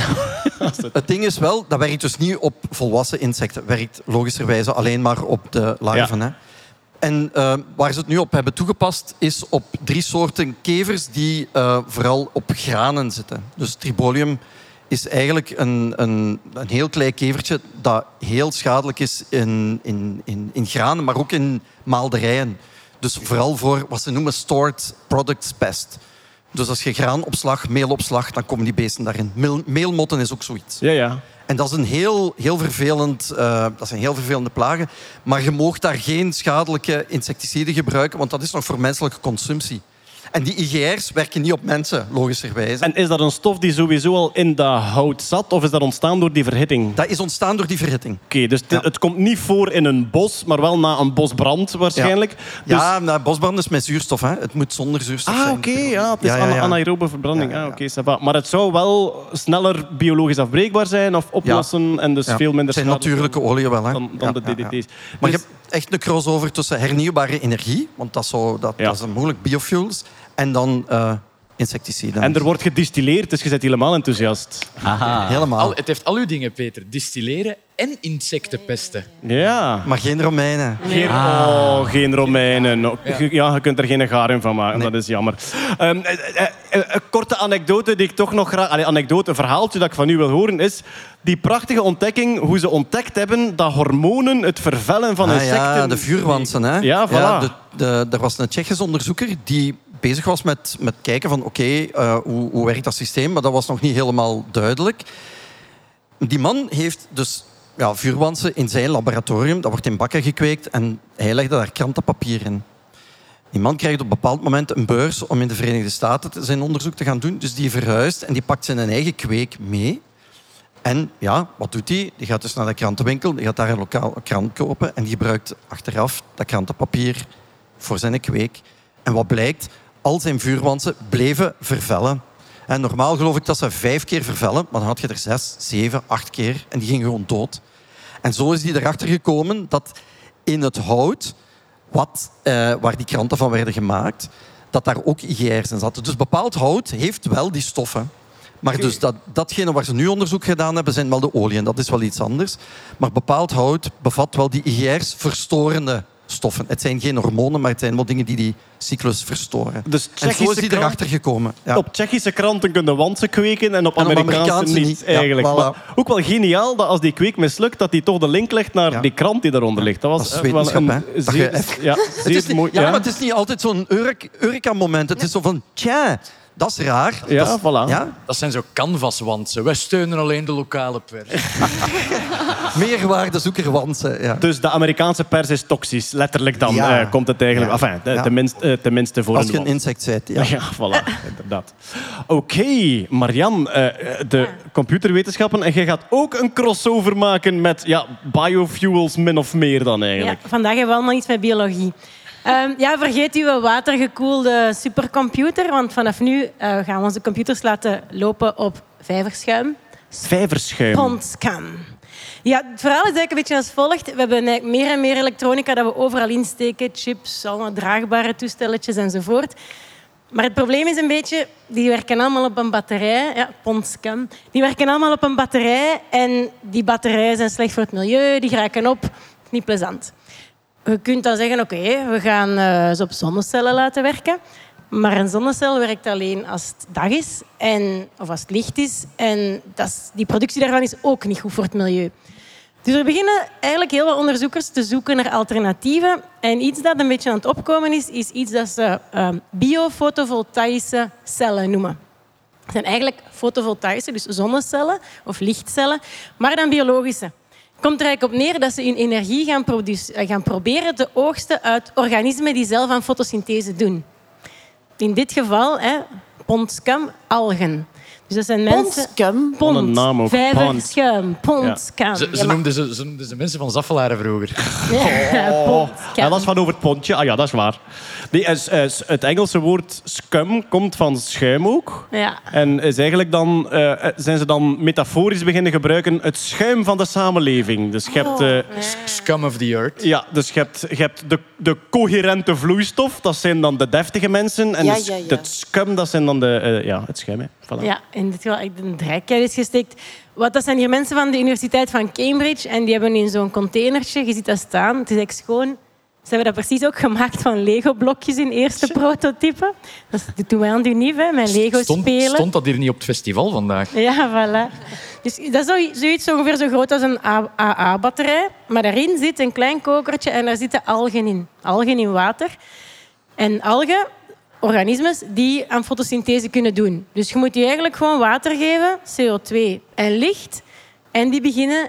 eh, het ding is wel, dat werkt dus niet op volwassen insecten. werkt logischerwijze alleen maar op de larven. Hè. En eh, waar ze het nu op hebben toegepast, is op drie soorten kevers die eh, vooral op granen zitten. Dus tribolium is eigenlijk een, een, een heel klein kevertje dat heel schadelijk is in, in, in, in granen, maar ook in maalderijen. Dus vooral voor wat ze noemen stored products pest. Dus als je graanopslag, meelopslag, dan komen die beesten daarin. Meel, meelmotten is ook zoiets. Ja, ja. En dat is een heel, heel vervelend, eh, dat zijn heel vervelende plagen. Maar je mag daar geen schadelijke insecticiden gebruiken, want dat is nog voor menselijke consumptie. En die IGR's werken niet op mensen, logischerwijze. En is dat een stof die sowieso al in dat hout zat, of is dat ontstaan door die verhitting? Oké, Dat is ontstaan door die verhitting. dus het- Ja. het komt niet voor in een bos, maar wel na een bosbrand waarschijnlijk. Dus- Ja, nou, bosbrand is met zuurstof. Hè. Het moet zonder zuurstof Ah, zijn. oké, ja, het is Ja, anaerobe verbranding. Ah, oké. Maar het zou wel sneller biologisch afbreekbaar zijn of oplossen en dus veel minder Het zijn natuurlijke oliën wel. Hè. dan, de. DDT's. Maar Dus- je hebt echt een crossover tussen hernieuwbare energie, want dat is, zo, dat, is een moeilijk biofuels, en dan eh, insecticiden. En er wordt gedistilleerd, dus je bent helemaal enthousiast. Aha. Helemaal. Al, het heeft al uw dingen, Peter. Distilleren en insecten pesten. Ja. Maar geen Romeinen. Geen, oh, geen Romeinen. No, Ja. ja, je kunt er geen garing van maken. Dat is jammer. Ehm, eh, eh, eh, een korte anekdote die ik toch nog graag... Allee, anekdote, een verhaaltje dat ik van u wil horen is... Die prachtige ontdekking, hoe ze ontdekt hebben dat hormonen het vervellen van Ah, insecten... ja, de vuurwansen. Hè? Ja, voilà. de, de, er was een Tsjechische onderzoeker die bezig was met, met kijken van oké, eh, hoe, hoe werkt dat systeem? Maar dat was nog niet helemaal duidelijk. Die man heeft dus ja, vuurwansen in zijn laboratorium. Dat wordt in bakken gekweekt en hij legde daar krantenpapier in. Die man krijgt op een bepaald moment een beurs om in de Verenigde Staten te- zijn onderzoek te gaan doen. Dus die verhuist en die pakt zijn eigen kweek mee. En ja, wat doet hij? Die gaat dus naar de krantenwinkel, die gaat daar een lokaal krant kopen en die gebruikt achteraf dat krantenpapier voor zijn kweek. En wat blijkt? Al zijn vuurwansen bleven vervellen. En normaal geloof ik dat ze vijf keer vervellen, maar dan had je er zes, zeven, acht keer en die gingen gewoon dood. En zo is hij erachter gekomen dat in het hout, wat, eh, waar die kranten van werden gemaakt, dat daar ook IGR's in zaten. Dus bepaald hout heeft wel die stoffen. Maar dus dat, datgene waar ze nu onderzoek gedaan hebben, zijn wel de olie. En dat is wel iets anders. Maar bepaald hout bevat wel die IGR's verstorende stoffen. Het zijn geen hormonen, maar het zijn wel dingen die die cyclus verstoren. Dus en zo is krant- erachter gekomen. Ja. Op Tsjechische kranten kunnen wansen kweken en op En op Amerikaanse, niet. Ja, eigenlijk. voilà. Maar ook wel geniaal dat als die kweek mislukt, dat hij toch de link legt naar Ja. die krant die daaronder ligt. Dat was Dat is wel wetenschap, een zeer, ja, zeer mooi. ja, ja. maar het is niet altijd zo'n Eureka- Eureka-moment. Het is zo van, tja, dat is raar. Ja, dat is, voilà. Ja, Dat zijn zo canvaswansen. Wij steunen alleen de lokale pers. meerwaardezoeker wansen. Ja. Dus de Amerikaanse pers is toxisch, letterlijk dan Ja. eh, komt het eigenlijk. Ja. Enfin, de- Ja. tenminste, eh, tenminste voor Als een je een insect bent. Ja. Ja, voilà, inderdaad. Oké, Marian, eh, de computerwetenschappen. En jij gaat ook een crossover maken met ja, biofuels, min of meer dan Ja, eigenlijk. vandaag hebben we allemaal iets met biologie. Ehm, ja, vergeet uw watergekoelde supercomputer, want vanaf nu eh, gaan we onze computers laten lopen op vijverschuim. Vijverschuim. Pondscan. Ja, het verhaal is eigenlijk een beetje als volgt. We hebben meer en meer elektronica dat we overal insteken. Chips, allemaal draagbare toestelletjes enzovoort. Maar het probleem is een beetje, die werken allemaal op een batterij. Ja, Pondscan. Die werken allemaal op een batterij en die batterijen zijn slecht voor het milieu. Die raken op. Niet plezant. Je kunt dan zeggen, oké, we gaan eh, ze op zonnecellen laten werken. Maar een zonnecel werkt alleen als het dag is en, of als het licht is. En dat die productie daarvan is ook niet goed voor het milieu. Dus er beginnen eigenlijk heel wat onderzoekers te zoeken naar alternatieven. En iets dat een beetje aan het opkomen is, is iets dat ze eh, biofotovoltaïsche cellen noemen. Het zijn eigenlijk fotovoltaïsche, dus zonnecellen of lichtcellen, maar dan biologische. Het komt er eigenlijk op neer dat ze hun energie gaan, eh, gaan proberen te oogsten uit organismen die zelf aan fotosynthese doen. In dit geval, hè, pondscam, algen. Dus dat zijn mensen... Pond, een naam ook. Ze, ze, noemden ze, ze noemden ze mensen van Zaffelaren vroeger. Ja, Oh, dat is van over het pontje. Ah ja, dat is waar. Nee, is, is- het Engelse woord scum komt van schuim ook. Ja. En is eigenlijk dan, eh, zijn ze dan metaforisch beginnen gebruiken het schuim van de samenleving. Dus je hebt, eh, Scum of the earth. ja, dus je hebt, je hebt de, de coherente vloeistof, dat zijn dan de deftige mensen. En Ja, de, ja, ja. het scum, dat zijn dan de, eh, ja, het schuim. Hè. Voilà. Ja, in dit geval echt een draaikijt is gestikt. Wat, dat zijn hier mensen van de Universiteit van Cambridge en die hebben in zo'n containertje, je ziet dat staan, het is echt schoon. Ze hebben dat precies ook gemaakt van Lego-blokjes in eerste prototype. Dat doen wij aan de UNIF, hè, met Lego Stond, spelen. stond dat hier niet op het festival vandaag? Ja, voilà. Dus dat is zo- zoiets ongeveer zo groot als een AA-batterij. Maar daarin zit een klein kokertje en daar zitten algen in. Algen in water. En algen, organismes die aan fotosynthese kunnen doen. Dus je moet die eigenlijk gewoon water geven, CO2 en licht. En die beginnen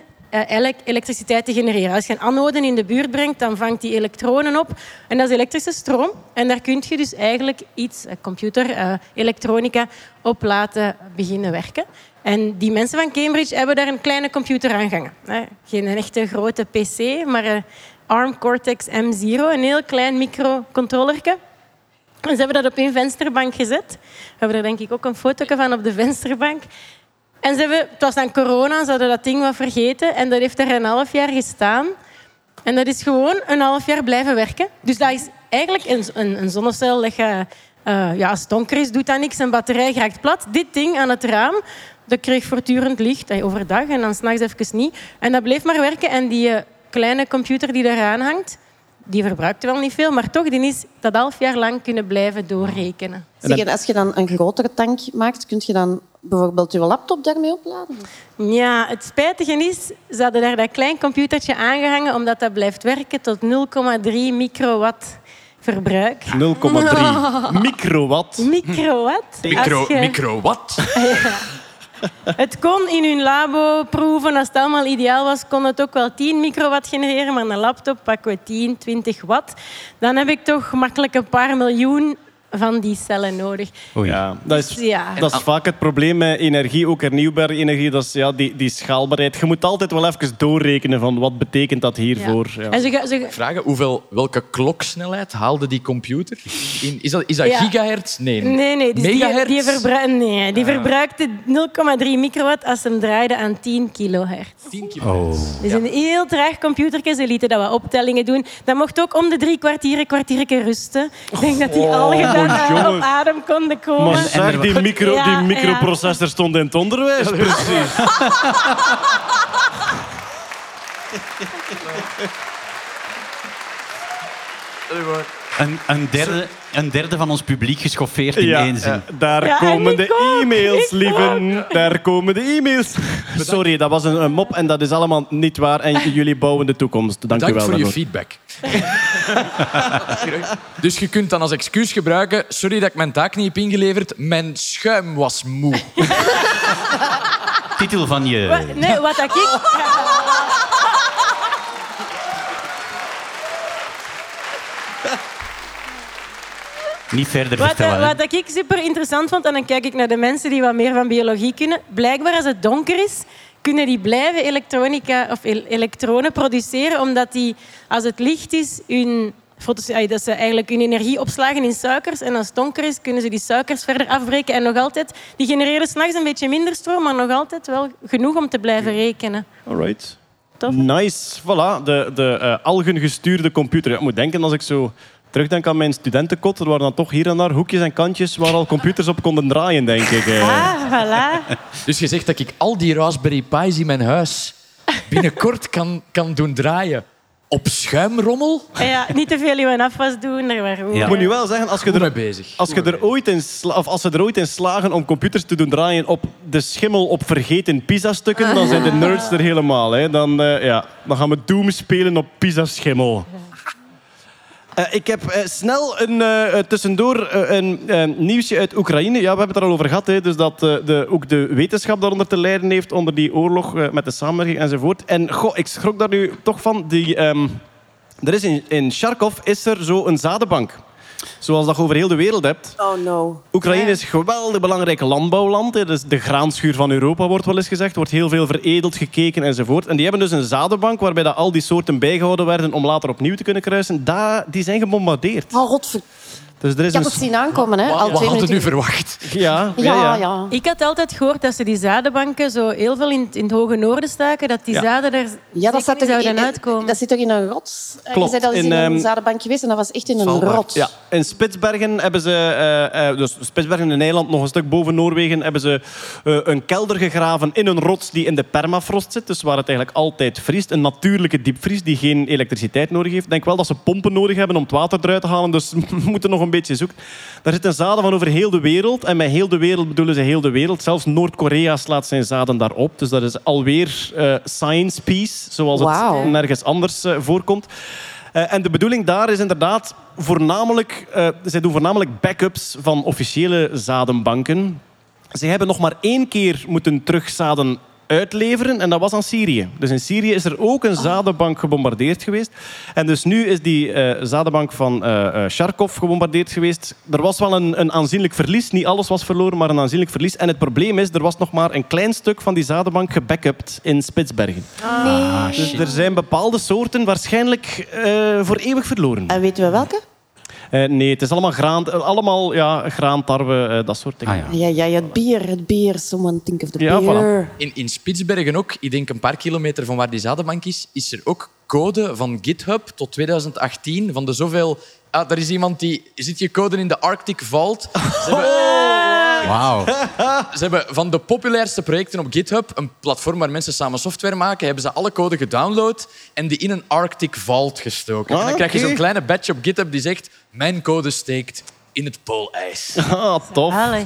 elektriciteit te genereren. Als je een anode in de buurt brengt, dan vangt die elektronen op. En dat is elektrische stroom. En daar kun je dus eigenlijk iets, eh, computer, eh, elektronica, op laten beginnen werken. En die mensen van Cambridge hebben daar een kleine computer aan gehangen. hè. Geen echte grote PC, maar een ARM Cortex M0, een heel klein microcontrollerke. En ze hebben dat op een vensterbank gezet. We hebben er denk ik ook een foto van op de vensterbank. En ze hebben, was aan corona, ze hadden dat ding wat vergeten. En dat heeft er een half jaar gestaan. En dat is gewoon een half jaar blijven werken. Dus dat is eigenlijk een, een, een zonnecel je... eh, ja, als het donker is, doet dat niks. Een batterij raakt plat. Dit ding aan het raam, dat kreeg voortdurend licht. eh, Overdag en dan s'nachts even niet. En dat bleef maar werken. En die eh, kleine computer die eraan hangt, die verbruikte wel niet veel. Maar toch, die is dat half jaar lang kunnen blijven doorrekenen. Zeg, en als je dan een grotere tank maakt, kun je dan bijvoorbeeld je laptop daarmee opladen? Ja, het spijtige is, ze hadden daar dat klein computertje aangehangen omdat dat blijft werken tot 0,3 microwatt verbruik. 0,3 microwatt. Microwatt? Micro, Als je- micro wat? Het kon in hun labo proeven, als het allemaal ideaal was, kon het ook wel 10 microwatt genereren, maar een laptop pakken we 10, 20 watt. Dan heb ik toch makkelijk een paar miljoen van die cellen nodig. Ja, dat is, Ja. dat is vaak het probleem met energie, ook hernieuwbare energie. Dat is ja, die, die schaalbaarheid. Je moet altijd wel even doorrekenen van wat betekent dat hiervoor. Ja. En ze, ga- ze, Vragen, hoeveel, welke kloksnelheid haalde die computer? In, is dat, is dat Ja. gigahertz? Nee. Nee, nee. Dus die, Megahertz? die, verbru- nee, die Ah. verbruikte 0,3 microwatt als ze hem draaide aan 10 kilohertz. 10 kilo. Dus een heel traag computertje. Ze lieten dat wat optellingen doen. Dat mocht ook om de drie kwartieren, kwartiertje rusten. Ik denk dat die dan maar eh, jongen. op adem konden komen. Maar zeg, die, micro, Ja, die ja. microprocessor stond in het onderwijs, precies. Een, een, derde, een derde van ons publiek geschoffeerd in Ja, één zin. eh, daar Ja, en komen ik de ook, e-mails, ik lieven. Daar komen de e-mails. Sorry, dat was een, een mop en dat is allemaal niet waar. En jullie bouwen de toekomst. Dank, Dank u wel. voor je daarvoor. feedback. dus je kunt dan als excuus gebruiken... Sorry dat ik mijn taak niet heb ingeleverd. Mijn schuim was moe. Titel van je... Wa- Nee, wat dat ik... Niet verder Wat, vertellen. eh, wat ik super interessant vond, en dan kijk ik naar de mensen die wat meer van biologie kunnen. Blijkbaar als het donker is, kunnen die blijven elektronica of el- elektronen produceren, omdat die, als het licht is, hun, dat ze eigenlijk hun energie opslagen in suikers. En als het donker is, kunnen ze die suikers verder afbreken. En nog altijd, die genereren s'nachts een beetje minder stroom, maar nog altijd wel genoeg om te blijven rekenen. Alright. Tof. Nice. Voilà, de, de eh, algengestuurde computer. Ik moet denken als ik zo terugdenk aan mijn studentenkot. Er waren dan toch hier en daar hoekjes en kantjes waar al computers op konden draaien, denk ik. eh. Ah, voilà. Dus je zegt dat ik al die Raspberry Pi's in mijn huis binnenkort kan, kan doen draaien op schuimrommel? Ja, niet te veel in mijn afwas doen. Er waren ook, Ik moet nu wel zeggen, als je er, bezig. als je er ooit in sla- of als ze er ooit in slagen om computers te doen draaien op de schimmel op vergeten pizza-stukken, dan zijn de nerds er helemaal. Hè. Dan, eh, ja, dan gaan we Doom spelen op pizza-schimmel. Eh, ik heb eh, snel een, eh, tussendoor een nieuwsje uit Oekraïne. Ja, we hebben het er al over gehad. Hè, dus dat de, ook de wetenschap daaronder te lijden heeft onder die oorlog met de samenwerking enzovoort. En goh, ik schrok daar nu toch van. Die, ehm, er is in, in Charkov is er zo een zadenbank. Zoals dat je over heel de wereld hebt. Oh no. Oekraïne is een geweldig belangrijk landbouwland. hè. Dus de graanschuur van Europa wordt wel eens gezegd. Er wordt heel veel veredeld, gekeken enzovoort. En die hebben dus een zadenbank waarbij dat al die soorten bijgehouden werden om later opnieuw te kunnen kruisen. Da, die zijn gebombardeerd. Oh, godver... Dus er is Ik had een... het zien aankomen, hè. Wat, Al twee hadden minuten. nu verwacht? Ja, ja, Ja. Ik had altijd gehoord dat ze die zadenbanken zo heel veel in, in het hoge noorden staken, dat die Ja. zaden er Ja, dat, zat niet er zouden in, uitkomen. dat zit toch in een rots? Eh, Klopt, Je zei dat is in, in, een ehm, zadenbank geweest en dat was echt in een Svalbard. rots. Ja, in Spitsbergen hebben ze, eh, eh, dus Spitsbergen een eiland nog een stuk boven Noorwegen, hebben ze eh, een kelder gegraven in een rots die in de permafrost zit, dus waar het eigenlijk altijd vriest. Een natuurlijke diepvries die geen elektriciteit nodig heeft. Ik denk wel dat ze pompen nodig hebben om het water eruit te halen, dus we moeten nog een beetje zoeken. Daar zitten zaden van over heel de wereld en met heel de wereld bedoelen ze heel de wereld. Zelfs Noord-Korea slaat zijn zaden daarop, dus dat is alweer eh, science peace, zoals het nergens anders eh, voorkomt. Eh, en de bedoeling daar is inderdaad voornamelijk... zij doen voornamelijk backups van officiële zadenbanken. Ze hebben nog maar één keer moeten terugzaden uitleveren en dat was aan Syrië. Dus in Syrië is er ook een zadenbank gebombardeerd geweest. En dus nu is die eh, zadenbank van eh eh, Charkov gebombardeerd geweest. Er was wel een, een aanzienlijk verlies. Niet alles was verloren, maar een aanzienlijk verlies. En het probleem is, er was nog maar een klein stuk van die zadenbank gebackupt in Spitsbergen. Dus er zijn bepaalde soorten waarschijnlijk eh, voor eeuwig verloren. En weten we welke? Eh, nee, het is allemaal graan, eh, allemaal, ja, graan tarwe, eh, dat soort dingen. Ah, ja. Ja, ja, het bier, het bier. Someone think of the Ja, beer. In, in Spitsbergen ook, ik denk een paar kilometer van waar die zadenbank is, is er ook code van GitHub tot 2018 van de zoveel... Ah, er is iemand die... Zit je code in de Arctic Vault? Ze hebben, Wauw. ze hebben van de populairste projecten op GitHub, een platform waar mensen samen software maken, hebben ze alle code gedownload en die in een Arctic Vault gestoken. en dan Ah, krijg je zo'n kleine badge op GitHub die zegt mijn code steekt in het poolijs. Ah, tof. Allee.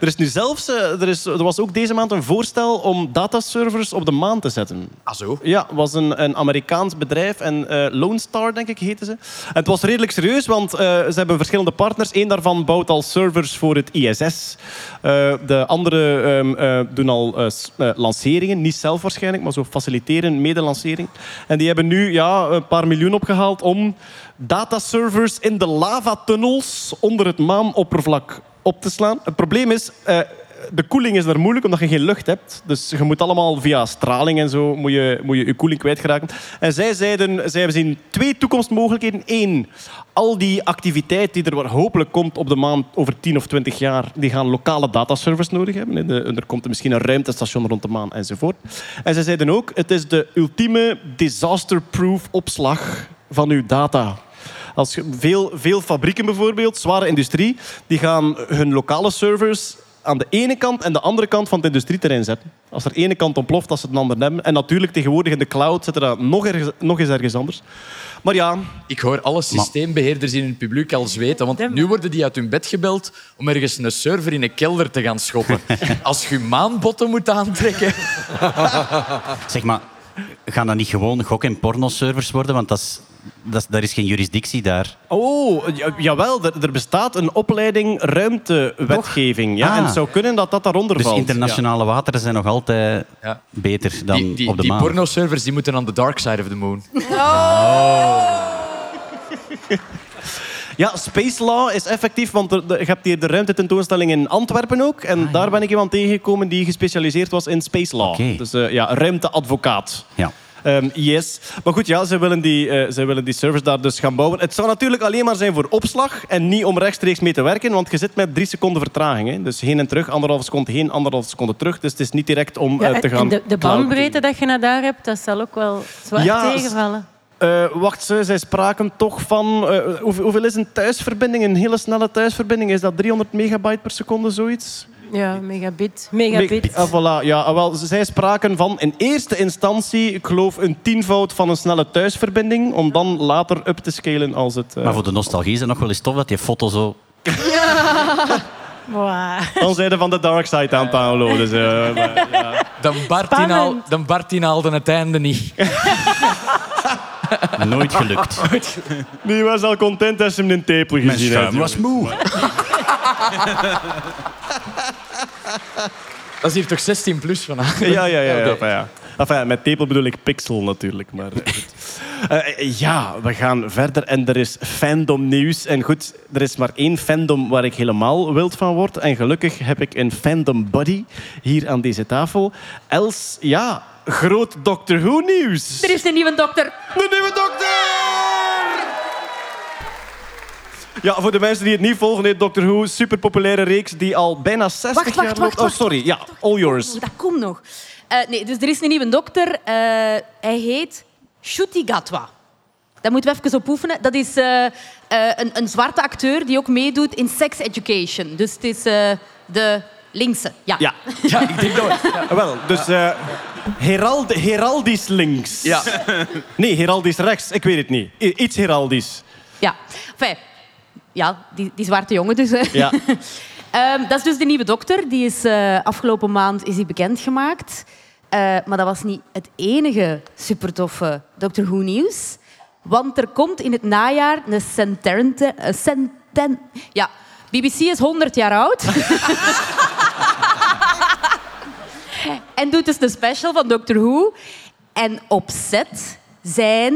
Er, is nu zelfs, eh, er, is, er was ook deze maand een voorstel om dataservers op de maan te zetten. Ah zo? Ja, het was een, een Amerikaans bedrijf en eh, Lone Star, denk ik, heette ze. En het was redelijk serieus, want eh, ze hebben verschillende partners. Eén daarvan bouwt al servers voor het ISS. Eh, de andere ehm, eh, doen al lanceringen, niet zelf waarschijnlijk, maar zo faciliteren medelancering. En die hebben nu ja, een paar miljoen opgehaald om dataservers in de lavatunnels onder het maanoppervlak op te slaan. Het probleem is, eh, de koeling is daar moeilijk omdat je geen lucht hebt. Dus je moet allemaal via straling en zo moet je moet je, je koeling kwijtgeraken. En zij zeiden, zij zien twee toekomstmogelijkheden. Eén, al die activiteit die er hopelijk komt op de maan over 10 of 20 jaar, die gaan lokale dataservers nodig hebben. Er komt misschien een ruimtestation rond de maan enzovoort. En zij zeiden ook, het is de ultieme disaster-proof opslag van uw data. Als je, veel, veel fabrieken bijvoorbeeld, zware industrie, die gaan hun lokale servers aan de ene kant en de andere kant van het industrieterrein zetten. Als er de ene kant ontploft, als ze het andere hebben. En natuurlijk tegenwoordig in de cloud zetten dat nog, ergens, nog eens ergens anders. Maar ja, Ik hoor alle systeembeheerders in het publiek al zweten, want nu worden die uit hun bed gebeld om ergens een server in een kelder te gaan schoppen. Als je maanbotten moet aantrekken... Zeg maar, gaan dat niet gewoon gok- en pornoservers worden? Want dat is, dat daar is geen jurisdictie daar. Oh, ja- jawel, er, er bestaat een opleiding ruimtewetgeving. Ja, Ah. En het zou kunnen dat dat daaronder Dus valt. internationale wateren zijn nog altijd Ja. beter dan Die, die, op de die maan. pornoservers die moeten aan de dark side of the moon. Ja, Space Law is effectief, want er- de- je hebt hier de ruimtetentoonstelling in Antwerpen ook. En daar ben ik iemand tegengekomen die gespecialiseerd was in Space Law. Oké. Dus eh, ja, ruimteadvocaat. Ja. Ehm, yes. Maar goed, ja, zij willen, die, zij willen die servers daar dus gaan bouwen. Het zou natuurlijk alleen maar zijn voor opslag en niet om rechtstreeks mee te werken, want je zit met drie seconden vertraging. Hè. Dus heen en terug, anderhalve seconde heen, anderhalve seconde terug. Dus het is niet direct om Ja, eh, te gaan... en de, de bandbreedte dat je naar daar hebt, dat zal ook wel zwaar Ja, tegenvallen. Eh, wacht, ze, zij spraken toch van... hoeveel, hoeveel is een thuisverbinding? Een hele snelle thuisverbinding? Is dat 300 megabyte per seconde, zoiets? Ja, megabit. Megabit. Ah, voilà. ja, ah, wel, zij spraken van in eerste instantie, ik geloof, een tienvoud van een snelle thuisverbinding, om dan later up te scalen als het... eh, Maar voor de nostalgie is het nog wel eens tof dat die foto zo... Wow. Dan zijn ze van de dark side aan het downloaden. Dus, eh, maar, ja. Dan Bart, Spannend. dan Bart haalde het einde niet. Nooit gelukt. Die was al content als ze hem in tepel gezien heeft. was moe. Dat is hier toch 16 plus vanavond? Ja, ja, ja. ja, ja. Enfin, met tepel bedoel ik pixel natuurlijk. Maar, eh. Eh, ja, we gaan verder en er is fandom nieuws. En goed, er is maar één fandom waar ik helemaal wild van word. En gelukkig heb ik een fandom buddy hier aan deze tafel. Els, ja, groot Doctor Who nieuws. Er is een nieuwe dokter. De nieuwe dokter! Ja, voor de mensen die het niet volgen, heet Doctor Who, superpopulaire reeks die al bijna 60 Wacht, wacht, jaar wacht, loopt. Oh, wacht, sorry. Ja, all yours. Oh, dat komt nog. Eh, nee, dus er is een nieuwe dokter. Eh, hij heet Shuti Gatwa. Daar moeten we even op oefenen. Dat is eh, eh, een, een zwarte acteur die ook meedoet in Sex Education. Dus het is eh, de linkse. Ja. Ja. Ja, ik denk dat... Ja. Ah, Wel, dus eh herald, heraldisch links. Ja. Nee, heraldisch rechts. Ik weet het niet. Iets heraldisch. Ja. Enfin, ja, die, die zwarte jongen dus. hè. Ja. Ehm, dat is dus de nieuwe dokter. Die is eh, afgelopen maand is die bekendgemaakt. Eh, maar dat was niet het enige supertoffe Doctor Who nieuws. Want er komt in het najaar een centente... centen, ja, BBC is 100 jaar oud. en doet dus de special van Doctor Who. En op set zijn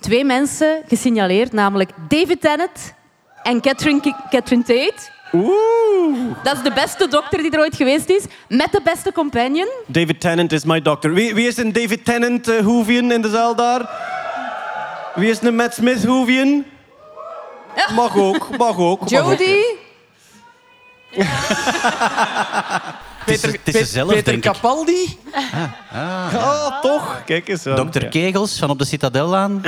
twee mensen gesignaleerd, namelijk David Tennant en Catherine, Tate. Oeh. Dat is de beste dokter die er ooit geweest is, met de beste companion. David Tennant is my doctor. Wie, wie is een David Tennant uh, Hoevian in de zaal daar? Wie is een Matt Smith Hoevian? Mag ook, mag ook. mag ook. Jodie. Het is, het is ze zelf, Peter denk ik. Capaldi? Ah, toch? Kijk eens. aan. Dr. Ja. Kegels van op de Citadellaan.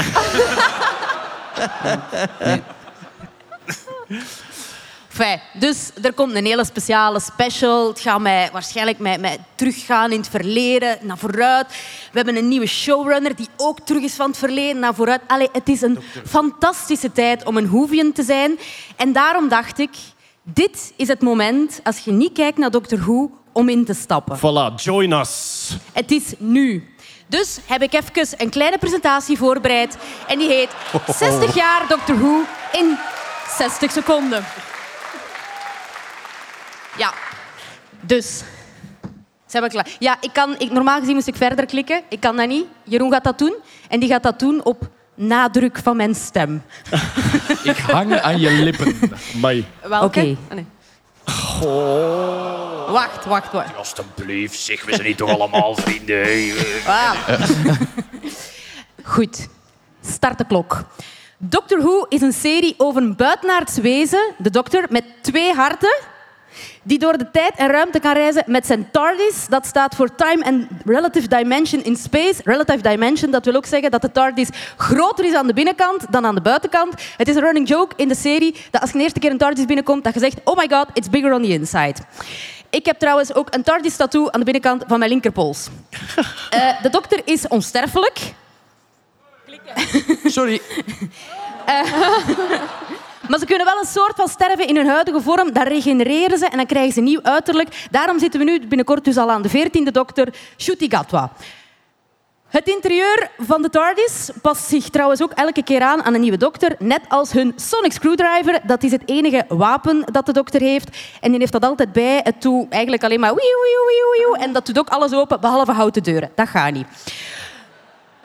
Enfin, dus er komt een hele speciale special. Het gaat mij waarschijnlijk met, met teruggaan in het verleden, naar vooruit. We hebben een nieuwe showrunner die ook terug is van het verleden naar vooruit. Allee, het is een fantastische tijd om een Hoevian te zijn. En daarom dacht ik, dit is het moment, als je niet kijkt naar Doctor Who, om in te stappen. Voilà, join us. Het is nu. Dus heb ik even een kleine presentatie voorbereid. En die heet 60 jaar Doctor Who in 60 seconden. Ja, dus. Zijn we klaar? Ja, ik kan, ik, normaal gezien moest ik verder klikken. Ik kan dat niet. Jeroen gaat dat doen. En die gaat dat doen op nadruk van mijn stem. Ik hang aan je lippen. Mai. Welke? Oké. Ah, nee. Wacht, wacht, wacht. Alsjeblieft, zeg, we zijn niet toch allemaal vrienden. Ah. Goed, start de klok. Doctor Who is een serie over een buitenaards wezen, de dokter, met twee harten, die door de tijd en ruimte kan reizen met zijn TARDIS. Dat staat voor Time and Relative Dimension in Space. Relative Dimension, dat wil ook zeggen dat de TARDIS groter is aan de binnenkant dan aan de buitenkant. Het is een running joke in de serie dat als je de eerste keer een TARDIS binnenkomt, dat je zegt, oh my god, it's bigger on the inside. Ik heb trouwens ook een TARDIS-tattoo aan de binnenkant van mijn linkerpols. Eh, de dokter is onsterfelijk. Sorry. Maar ze kunnen wel een soort van sterven in hun huidige vorm. Dan regenereren ze en dan krijgen ze nieuw uiterlijk. Daarom zitten we nu binnenkort dus al aan de veertiende dokter, Shuti Gatwa. Het interieur van de TARDIS past zich trouwens ook elke keer aan aan een nieuwe dokter. Net als hun sonic screwdriver. Dat is het enige wapen dat de dokter heeft. En die heeft dat altijd bij. Het doet eigenlijk alleen maar wieuw, wieuw, wieuw, wieuw. En dat doet ook alles open, behalve houten deuren. Dat gaat niet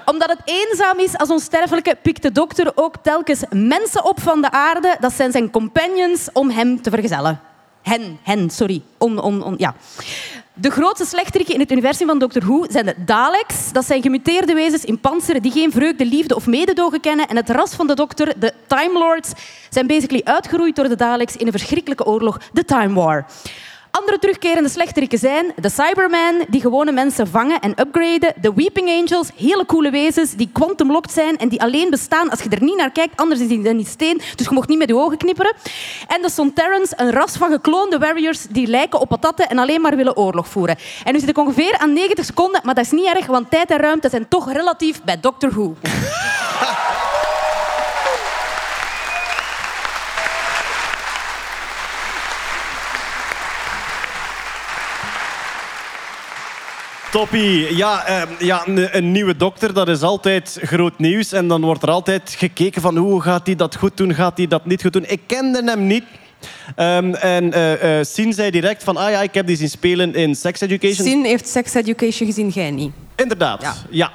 omdat het eenzaam is als onsterfelijke, pikt de dokter ook telkens mensen op van de aarde. Dat zijn zijn companions om hem te vergezellen. Hen, hen, sorry. Ja. De grootste slechteriken in het universum van Doctor Who zijn de Daleks. Dat zijn gemuteerde wezens in panzeren die geen vreugde, liefde of mededogen kennen. En het ras van de dokter, de Time Lords, zijn basically uitgeroeid door de Daleks in een verschrikkelijke oorlog, de Time War. Andere terugkerende slechteriken zijn de Cybermen, die gewone mensen vangen en upgraden. De Weeping Angels, hele coole wezens die quantum-locked zijn en die alleen bestaan als je er niet naar kijkt, anders is die niet steen, dus je mocht niet met je ogen knipperen. En de Sontarans, een ras van gekloonde warriors die lijken op patatten en alleen maar willen oorlog voeren. En nu zit ik ongeveer aan 90 seconden, maar dat is niet erg, want tijd en ruimte zijn toch relatief bij Doctor Who. Toppie. Ja, eh, ja een, een nieuwe dokter, dat is altijd groot nieuws. En dan wordt er altijd gekeken van hoe gaat hij dat goed doen, gaat hij dat niet goed doen. Ik kende hem niet. Ehm, en eh, Sien zei direct van, ah ja, ik heb die zien spelen in Sex Education. Sin heeft Sex Education gezien, jij niet. Inderdaad, ja.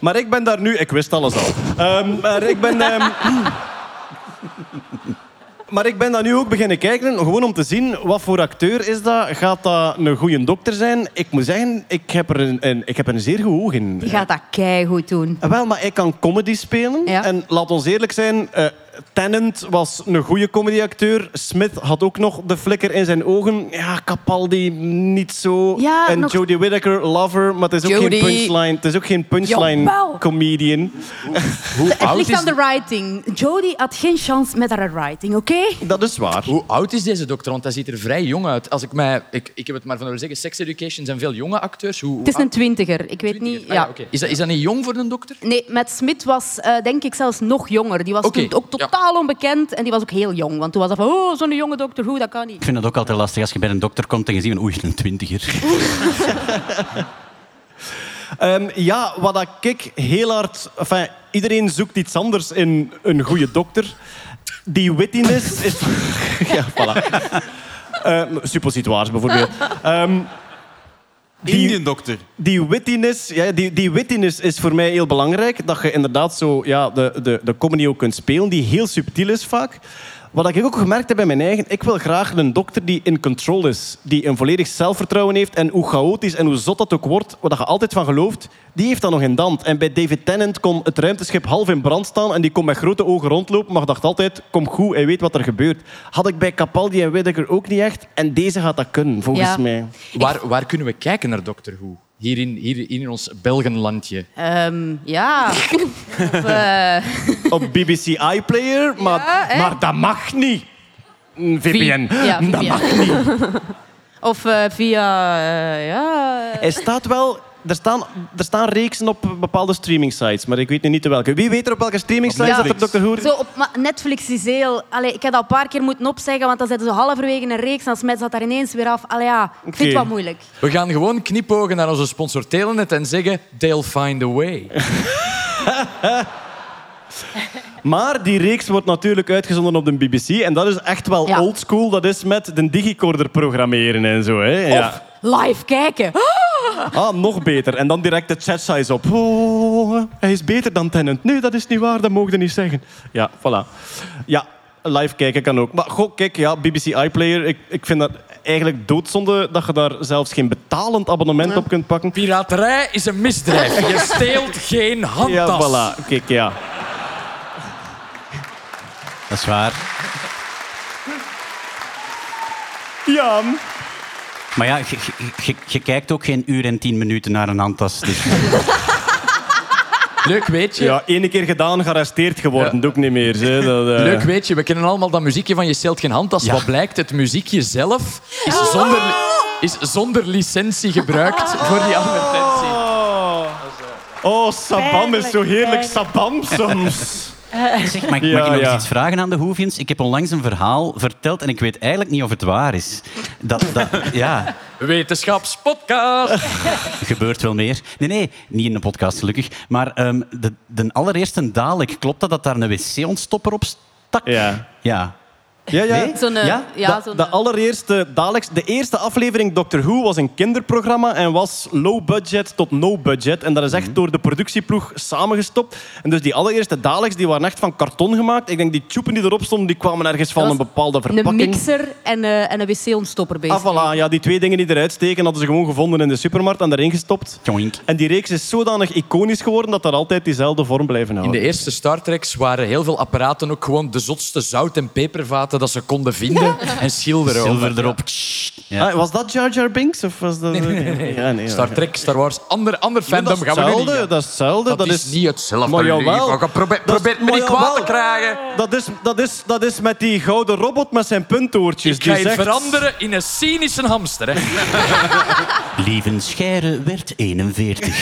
Maar ik ben daar nu... Ik wist alles al. Ehm, maar ik ben... ehm, maar ik ben daar nu ook beginnen kijken, gewoon om te zien wat voor acteur is dat. Gaat dat een goede dokter zijn? Ik moet zeggen, ik heb er een, een, ik heb er een zeer goed oog in. Die gaat dat keigoed doen. Wel, maar hij kan comedy spelen. Ja. En laat ons eerlijk zijn, eh Tennant was een goede comedyacteur. Smith had ook nog de flikker in zijn ogen. Ja, Capaldi niet zo. Ja, en nog- Jodie Whittaker, lover, maar het is ook geen punchline. Het is ook geen punchline comedian. Hoe Het oud ligt is aan de writing. Jodie had geen chance met haar writing, oké? Dat is waar. Hoe oud is deze dokter? Want hij ziet er vrij jong uit. Als ik, mij, ik, ik heb het maar van horen zeggen, Sex Education zijn veel jonge acteurs. Hoe, Het is een twintiger. Ik weet niet... Ah, ja, is, dat, is dat niet jong voor een dokter? Nee, met Smith was eh, denk ik zelfs nog jonger. Die was toen ook ja. Totaal onbekend en die was ook heel jong. Want toen was dat van, oh, zo'n jonge dokter, hoe, dat kan niet. Ik vind het ook altijd lastig als je bij een dokter komt en je ziet een oei, een twintiger. Ehm, ja, wat dat ik heel hard... Enfin, iedereen zoekt iets anders in een goede dokter. Die wittiness is... ja, voilà. Ehm, suppositoires bijvoorbeeld. Ehm, Indian dokter. die wittiness, ja, die, die wittiness is voor mij heel belangrijk. Dat je inderdaad zo ja, de, de, de comedy ook kunt spelen, die heel subtiel is vaak. Wat ik ook gemerkt heb bij mijn eigen, ik wil graag een dokter die in control is. Die een volledig zelfvertrouwen heeft. En hoe chaotisch en hoe zot dat ook wordt, waar je altijd van gelooft, die heeft dat nog in dand. En bij David Tennant kon het ruimteschip half in brand staan en die kon met grote ogen rondlopen, maar dacht altijd, kom goed en weet wat er gebeurt. Had ik bij Capaldi en Whittaker ook niet echt. En deze gaat dat kunnen, volgens Ja. mij. Waar, waar kunnen we kijken naar Doctor Who? Hier in, hier in ons Belgenlandje. Ehm, ja. Of, eh, op BBC iPlayer, maar, Ja, maar dat mag niet. VPN. Ja, Dat VPN. mag niet. of eh, via... eh, ja... Hij staat wel... Er staan, er staan reeksen op bepaalde streaming sites, maar ik weet nu niet welke. Wie weet er op welke streaming sites Ja. dat er Dr. Who... Zo op maar Netflix is heel... Allee, ik heb dat een paar keer moeten opzeggen, want dan zitten ze halverwege een reeks en dan smijt ze dat daar ineens weer af. Allee, ja, ik vind het wel moeilijk. We gaan gewoon knipogen naar onze sponsor Telenet en zeggen... They'll find a way. Maar die reeks wordt natuurlijk uitgezonden op de BBC en dat is echt wel Ja. oldschool. Dat is met de digicorder programmeren en zo. Hè. Ja. Live kijken. Ah, nog beter. En dan direct de chat size op. Oh, hij is beter dan Tennant. Nee, dat is niet waar. Dat mogen je niet zeggen. Ja, voilà. Ja, live kijken kan ook. Maar goh, kijk, ja, BBC iPlayer. Ik, ik vind dat eigenlijk doodzonde dat je daar zelfs geen betalend abonnement op kunt pakken. Piraterij is een misdrijf. Je steelt geen Ja, handtas. voilà. Kijk, ja. Dat is waar. Ja. Maar ja, je, kijkt ook geen uur en tien minuten naar een handtas. Dus Leuk weet je. Ja, ene keer gedaan, gearresteerd geworden. Doe ik niet meer. Hè. Dat, eh, Leuk weet je, we kennen allemaal dat muziekje van Je steelt geen handtas. Ja. Wat blijkt, het muziekje zelf is zonder... is zonder licentie gebruikt voor die advertentie. Oh, Sabam is zo heerlijk. Sabam soms. Zeg, mag, Ja, mag ik nog ja. eens iets vragen aan de Hoevians? Ik heb onlangs een verhaal verteld en ik weet eigenlijk niet of het waar is. Dat, dat, ja, Wetenschapspodcast. gebeurt wel meer. Nee, nee, niet in een podcast gelukkig. Maar ehm, de, de allereerste Dalek, klopt dat dat daar een wc-ontstopper op stak? Ja. Ja. Ja, ja. Nee? Zo'n, eh, Ja? ja, de, zo'n, de allereerste Daleks, de eerste aflevering Doctor Who was een kinderprogramma en was low budget tot no budget. En dat is Mhm. echt door de productieploeg samengestopt. En dus die allereerste Daleks die waren echt van karton gemaakt. Ik denk die tjoepen die erop stonden, die kwamen ergens van een bepaalde een verpakking. mixer en, eh, en een wc-ontstopper bezig. Ah, voilà. Ja, die twee dingen die eruit steken, hadden ze gewoon gevonden in de supermarkt en erin gestopt. Joink. En die reeks is zodanig iconisch geworden dat dat altijd diezelfde vorm blijven In houden. de eerste Star Treks waren heel veel apparaten ook gewoon de zotste zout- en pepervaten dat ze konden vinden en schilderen. Zilver erop. Ja. Ah, was dat Jar Jar Binks? Of was dat... Nee, nee, nee. Ja, nee, Star Trek, Star Wars, ander, ander fandom dat is gaan we nu niet. hetzelfde, dat is hetzelfde. Dat, is, niet hetzelfde. Maar jawel. Probeer, probeer me niet kwaad te krijgen. Dat is, dat, is, dat is met die gouden robot met zijn puntoortjes. Ik ga die je zegt... veranderen in een cynische hamster. Hè. Lieven Scheire werd 41.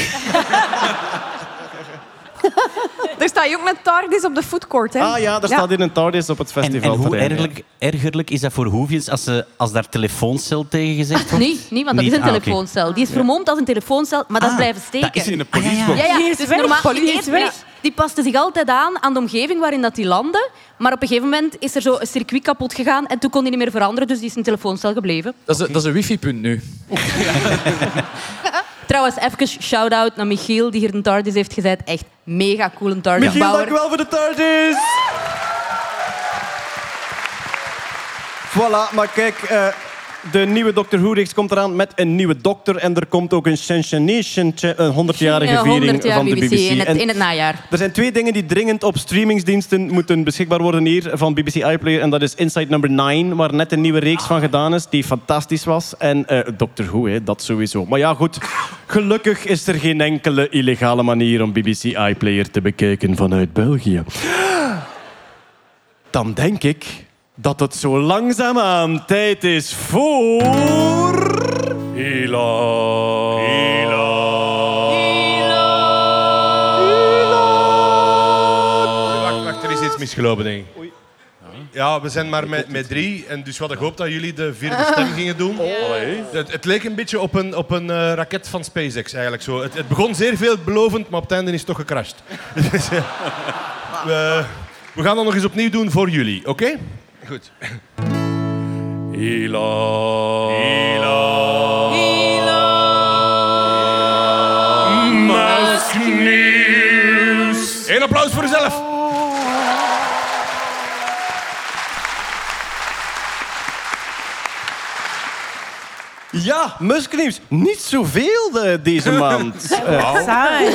Er staat ook een TARDIS op de foodcourt. Hè? Ah ja, daar staat in een TARDIS op het En, festival. en hoe ergerlijk, ergerlijk is dat voor Hoevians als, ze, als daar telefooncel tegen gezegd wordt? Nee, niet, want dat Niet? is een Ah, telefooncel. Die is vermomd als een telefooncel, maar dat is Ah, blijven steken. dat is in een politiebox. Ja, ja. Die is Dus weg, normaal- politie is eerst- weg. ja, Die paste zich altijd aan aan de omgeving waarin dat die landde. Maar op een gegeven moment is er zo een circuit kapot gegaan en toen kon hij niet meer veranderen, dus die is een telefooncel gebleven. Dat is, een- dat is een wifi-punt nu. Trouwens, even shout-out naar Michiel, die hier een TARDIS heeft gezet. Echt mega cool een Michiel, TARDIS-bouwer. dank u wel voor de TARDIS. Voilà, maar kijk... eh, de nieuwe Doctor Who-reeks komt eraan met een nieuwe dokter. En er komt ook een Sensation, een 100-jarige Ja, viering 100 jaar van de BBC, BBC. in het, in het najaar. Er zijn twee dingen die dringend op streamingsdiensten moeten beschikbaar worden hier van BBC iPlayer. En dat is Inside Number 9, waar net een nieuwe reeks van gedaan is, die fantastisch was. En eh Doctor Who, hè, dat sowieso. Maar ja, goed. Gelukkig is er geen enkele illegale manier om BBC iPlayer te bekijken vanuit België. Dan denk ik dat het zo langzaamaan tijd is voor... Hila. Wacht, wacht, er is iets misgelopen, denk ik. Ja, we zijn maar met, met drie. En dus we hadden gehoopt dat jullie de vierde stem gingen doen. Het, het leek een beetje op een, op een eh, raket van SpaceX eigenlijk. Zo. Het, het begon zeer veelbelovend, maar op het einde is het toch gecrashed. Dus, eh, we, we gaan dat nog eens opnieuw doen voor jullie, oké? Goed. Hila. Hila. Ja, Musknieuws. Niet zoveel eh, deze maand. Saai.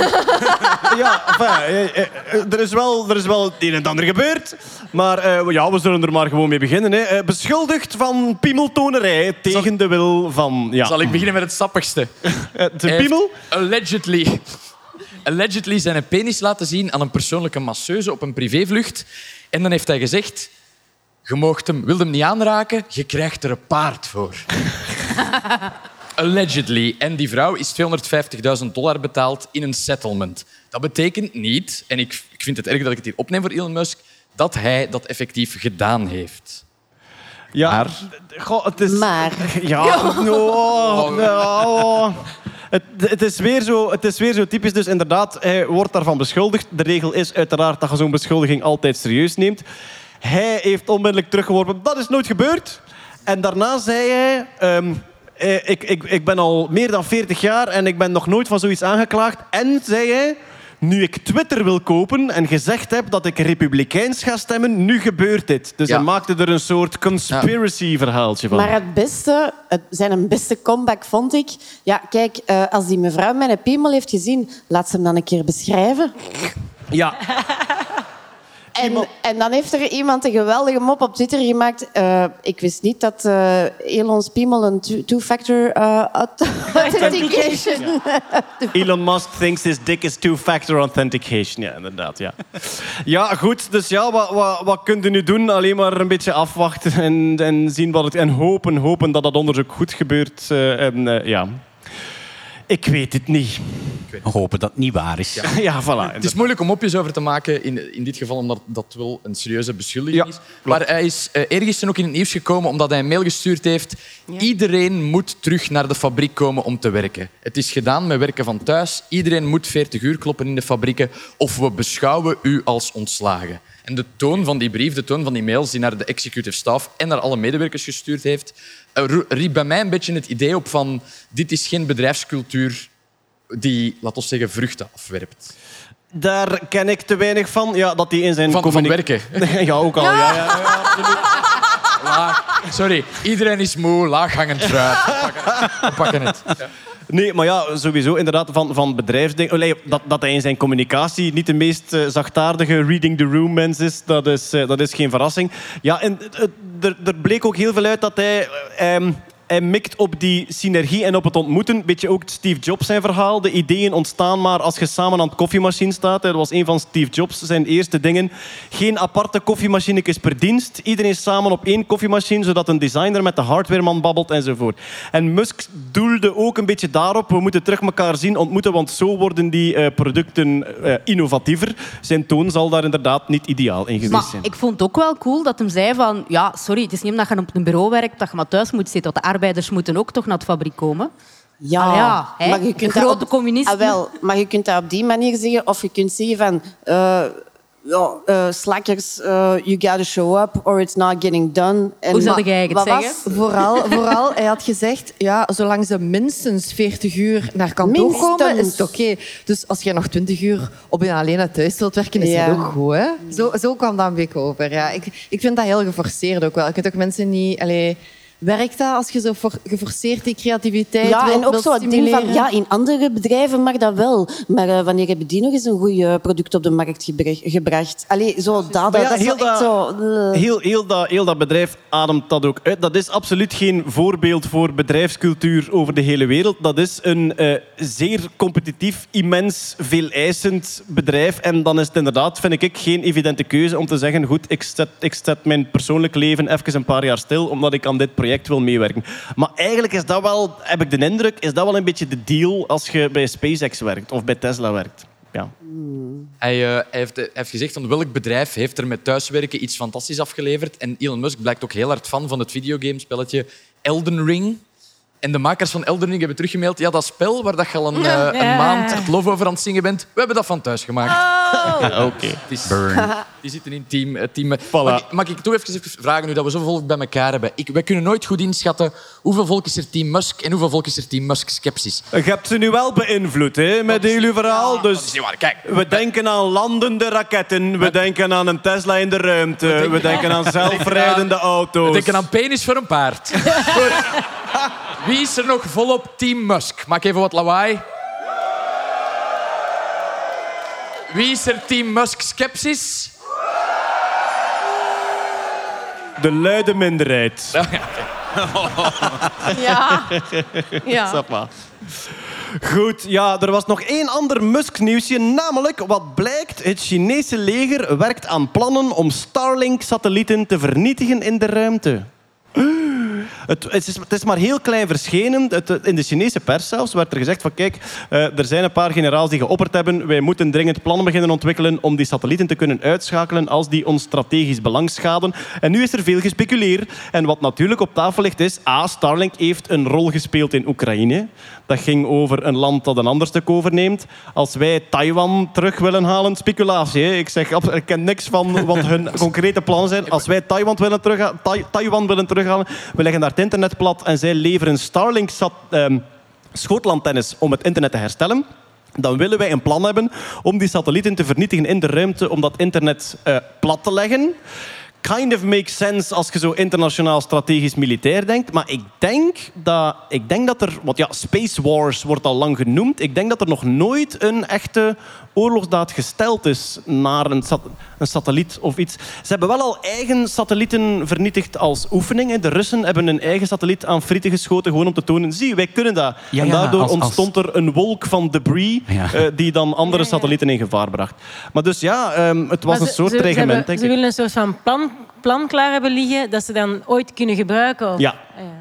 ja, enfin, eh, eh, eh, er, is wel, er is wel het een en het ander gebeurd. Maar eh, ja, we zullen er maar gewoon mee beginnen. Hè. Eh, beschuldigd van piemeltonerij tegen de wil van... Ja, Zal ik beginnen met het sappigste? eh, de Hij heeft piemel? Allegedly. Allegedly zijn penis laten zien aan een persoonlijke masseuse op een privévlucht. En dan heeft hij gezegd... Je moogt hem, wil hem niet aanraken, je krijgt er een paard voor. Allegedly. En die vrouw is 250.000 dollar betaald in een settlement. Dat betekent niet, en ik, ik vind het erg dat ik het hier opneem voor Elon Musk, dat hij dat effectief gedaan heeft. Ja, Goh, het is... Maar. Ja, oh, oh. Het, het, is weer zo, het is weer zo typisch. Dus inderdaad, hij wordt daarvan beschuldigd. De regel is uiteraard dat je zo'n beschuldiging altijd serieus neemt. Hij heeft onmiddellijk teruggeworpen. Dat is nooit gebeurd. En daarna zei hij... ehm, eh, ik, ik, ik ben al meer dan 40 jaar en ik ben nog nooit van zoiets aangeklaagd. En, zei hij... Nu ik Twitter wil kopen en gezegd heb dat ik republikeins ga stemmen, nu gebeurt dit. Dus Ja. hij maakte er een soort conspiracy-verhaaltje van. Maar het beste, het, zijn een beste comeback vond ik... Ja, kijk, eh, als die mevrouw mijn piemel heeft gezien, laat ze hem dan een keer beschrijven. Ja. En, en dan heeft er iemand een geweldige mop op Twitter gemaakt. Eh, ik wist niet dat eh Elon's piemel een two- two-factor eh, auth- authentication... Elon Musk thinks his dick is two-factor authentication. Ja, inderdaad. Ja, ja goed. Dus ja, wat, wat, wat kunt u nu doen? Alleen maar een beetje afwachten en, en zien wat het... En hopen, hopen dat dat onderzoek goed gebeurt. eh, en, eh, ja. Ik weet het niet. Hopen dat het niet waar is. Ja, voilà. Het is moeilijk om mopjes over te maken, in, in dit geval omdat dat wel een serieuze beschuldiging is. Maar hij is uh, eergisteren ook in het nieuws gekomen omdat hij een mail gestuurd heeft. Iedereen moet terug naar de fabriek komen om te werken. Het is gedaan met werken van thuis. Iedereen moet 40 uur kloppen in de fabrieken of we beschouwen u als ontslagen. En de toon van die brief, de toon van die mails die naar de executive staff en naar alle medewerkers gestuurd heeft, eh, riep bij mij een beetje het idee op van dit is geen bedrijfscultuur die, laten we zeggen, vruchten afwerpt. Daar ken ik te weinig van. Ja, dat hij in zijn Van, van werken. ja, ook al. Ja. Ja, ja. Laag. Sorry, iedereen is moe, laaghangend fruit. We pakken het. We pakken het. Nee, maar ja, sowieso inderdaad van, van bedrijfsdingen. Dat, dat hij in zijn communicatie niet de meest eh, zachtaardige reading the room mens is, dat is, eh, dat is geen verrassing. Ja, en eh, er, bleek ook heel veel uit dat hij... eh, ehm, hij mikt op die synergie en op het ontmoeten. Weet je ook Steve Jobs zijn verhaal? De ideeën ontstaan maar als je samen aan het koffiemachine staat. Dat was een van Steve Jobs zijn eerste dingen. Geen aparte koffiemachinekes per dienst. Iedereen samen op één koffiemachine, zodat een designer met de hardwareman babbelt enzovoort. En Musk doelde ook een beetje daarop. We moeten terug elkaar zien, ontmoeten, want zo worden die eh, producten eh, innovatiever. Zijn toon zal daar inderdaad niet ideaal in geweest Maar zijn. ik vond het ook wel cool dat hem zei van... Ja, sorry, het is niet omdat je op een bureau werkt dat je maar thuis moet zitten. Dat de arbeiders moeten ook toch naar de fabriek komen. Ja, Ah, ja, hè? maar je kunt Grote dat op, communisten. Ah, wel, maar je kunt dat op die manier zeggen. Of je kunt zeggen van... eh, ja, eh, slackers, eh, you gotta show up or it's not getting done. En Hoe zou jij het wat zeggen? was- Vooral, vooral, hij had gezegd, ja, zolang ze minstens 40 uur naar kantoor komen, is Minstens. het oké. Dus als je nog 20 uur op je alleen naar thuis wilt werken, is Ja. dat ook goed. Hè? Zo, zo kwam dat een beetje over. Ja. Ik, ik vind dat heel geforceerd ook wel. Je kunt ook mensen niet... Allee, werkt dat als je zo for- geforceerd die creativiteit Ja, wilt, en ook wilt zo het ding van... Ja, in andere bedrijven mag dat wel. Maar eh, wanneer hebben die nog eens een goed product op de markt gebra- gebracht? Allee, zo dat, dat, ja, dat is heel echt zo... eh. Heel, heel, dat, heel dat bedrijf ademt dat ook uit. Dat is absoluut geen voorbeeld voor bedrijfscultuur over de hele wereld. Dat is een eh, zeer competitief, immens, veel eisend bedrijf. En dan is het inderdaad, vind ik, geen evidente keuze om te zeggen goed, ik zet, ik zet mijn persoonlijk leven even een paar jaar stil omdat ik aan dit project wil meewerken. Maar eigenlijk is dat wel, heb ik de indruk, is dat wel een beetje de deal als je bij SpaceX werkt of bij Tesla werkt. Ja. Hij, eh, heeft, heeft gezegd van welk bedrijf heeft er met thuiswerken iets fantastisch afgeleverd. En Elon Musk blijkt ook heel hard fan van het videogamespelletje Elden Ring. En de makers van Elden Ring hebben teruggemaild... Ja, dat spel waar dat je al een, eh, een maand het lof over aan het zingen bent, we hebben dat van thuis gemaakt. Oké. Het is, die zitten in team. team. Mag, ik, mag ik toch even vragen, nu dat we zoveel volk bij elkaar hebben. Ik, wij kunnen nooit goed inschatten hoeveel volk is er team Musk en hoeveel volk is er team Musk-skepsis. Je hebt ze nu wel beïnvloed hè, met uw verhaal. Dus Dat is niet waar. Kijk, we denken aan landende raketten. We denken aan een Tesla in de ruimte. We denken aan zelfrijdende we auto's. denken aan penis voor een paard. Wie is er nog volop team Musk? Maak even wat lawaai. Wie is er team Musk-skepsis? De luide minderheid. Ja. ja. Sapa. Goed, ja, er was nog één ander Musk-nieuwsje. Namelijk, wat blijkt, het Chinese leger werkt aan plannen om Starlink-satellieten te vernietigen in de ruimte. Het, het, is, het is maar heel klein verschenen. Het, in de Chinese pers zelfs werd er gezegd van kijk, eh, er zijn een paar generaals die geopperd hebben. Wij moeten dringend plannen beginnen ontwikkelen om die satellieten te kunnen uitschakelen als die ons strategisch belang schaden. En nu is er veel gespeculeerd. En wat natuurlijk op tafel ligt is, A, Starlink heeft een rol gespeeld in Oekraïne. Dat ging over een land dat een ander stuk overneemt. Als wij Taiwan terug willen halen, speculatie. Hè. Ik zeg, ik ken niks van wat hun concrete plannen zijn. Als wij Taiwan willen, terugha- Tai- Taiwan willen terughalen, we leggen daar internet plat en zij leveren Starlink sat, ehm, schootlandtennis om het internet te herstellen. Dan willen wij een plan hebben om die satellieten te vernietigen in de ruimte om dat internet eh, plat te leggen. Kind of makes sense als je zo internationaal strategisch militair denkt. Maar ik denk dat, ik denk dat er... Want ja, Space Wars wordt al lang genoemd. Ik denk dat er nog nooit een echte oorlogsdaad gesteld is naar een, sat- een satelliet of iets. Ze hebben wel al eigen satellieten vernietigd als oefening. De Russen hebben een eigen satelliet aan frieten geschoten gewoon om te tonen... Zie, wij kunnen dat. Ja, en ja, daardoor als- als- ontstond er een wolk van debris Ja. eh, die dan andere satellieten in gevaar bracht. Maar dus ja, ehm, het was Maar een soort ze, ze dreigement, hebben- denk Ze willen een soort van plan, plan klaar hebben liggen dat ze dan ooit kunnen gebruiken. Of... Ja.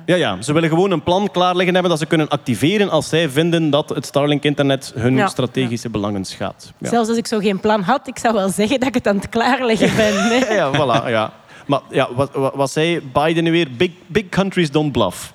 Ja, ja, ze willen gewoon een plan klaar liggen hebben dat ze kunnen activeren als zij vinden dat het Starlink-internet hun Ja. strategische belangen schaadt. Ja. Zelfs als ik zo geen plan had, ik zou wel zeggen dat ik het aan het klaarleggen ben. Ja, voilà, ja. Maar ja, wat, wat, wat zei Biden nu weer? Big, big countries don't bluff.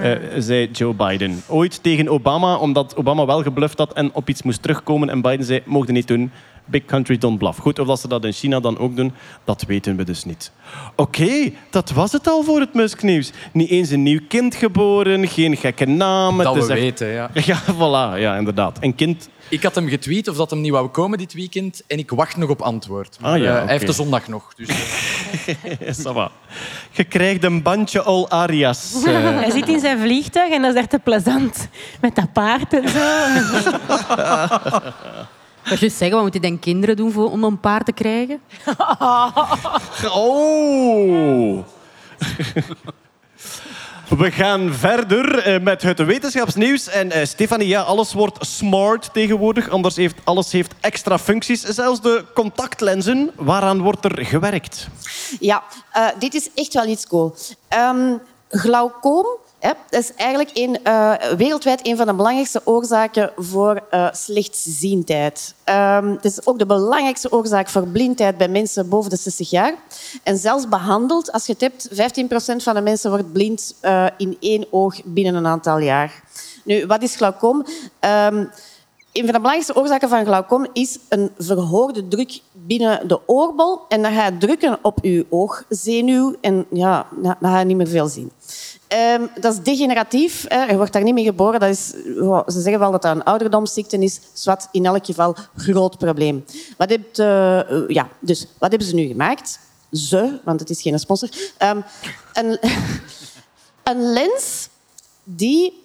eh, zei Joe Biden. Ooit tegen Obama, omdat Obama wel gebluft had en op iets moest terugkomen. En Biden zei, mogen niet doen. Big countries don't bluff. Goed, of dat ze dat in China dan ook doen, dat weten we dus niet. Oké, dat was het al voor het Musk-nieuws. Niet eens een nieuw kind geboren, geen gekke namen. Dat we echt- weten, ja. Ja, voilà, ja, inderdaad. Een kind... Ik had hem getweet of dat hem niet wou komen dit weekend en ik wacht nog op antwoord. Maar, Ah, ja, eh. Hij heeft de zondag nog. Dus, eh. Je krijgt een bandje al Arias. eh. Hij zit in zijn vliegtuig en dat is echt te plezant. Met dat paard en zo. Ik wou juist zeggen, wat moet dan kinderen doen voor, om een paard te krijgen? Oh! We gaan verder eh, met het wetenschapsnieuws. En eh, Stefanie, ja, alles wordt smart tegenwoordig. Anders heeft alles heeft extra functies. Zelfs de contactlenzen. Waaraan wordt er gewerkt? Ja, eh, dit is echt wel iets cool. Ehm glaucoom dat is eigenlijk een, eh, wereldwijd een van de belangrijkste oorzaken voor eh, slechtziendheid. Ehm het is ook de belangrijkste oorzaak voor blindheid bij mensen boven de 60 jaar. En zelfs behandeld, als je het hebt, 15% van de mensen wordt blind eh, in één oog binnen een aantal jaar. Nu, wat is glaucoom? Ehm, een van de belangrijkste oorzaken van glaucoom is een verhoogde druk binnen de oorbol. En dan ga je drukken op je oogzenuw en ja, dan ga je niet meer veel zien. Ehm, dat is degeneratief. Hè. Je wordt daar niet mee geboren. Dat is, ze zeggen wel dat dat een ouderdomsziekte is. Zwat, in elk geval groot probleem. Wat, hebt, eh, eh, ja, dus, wat hebben ze nu gemaakt? Ze, want het is geen sponsor. Ehm, een, een lens die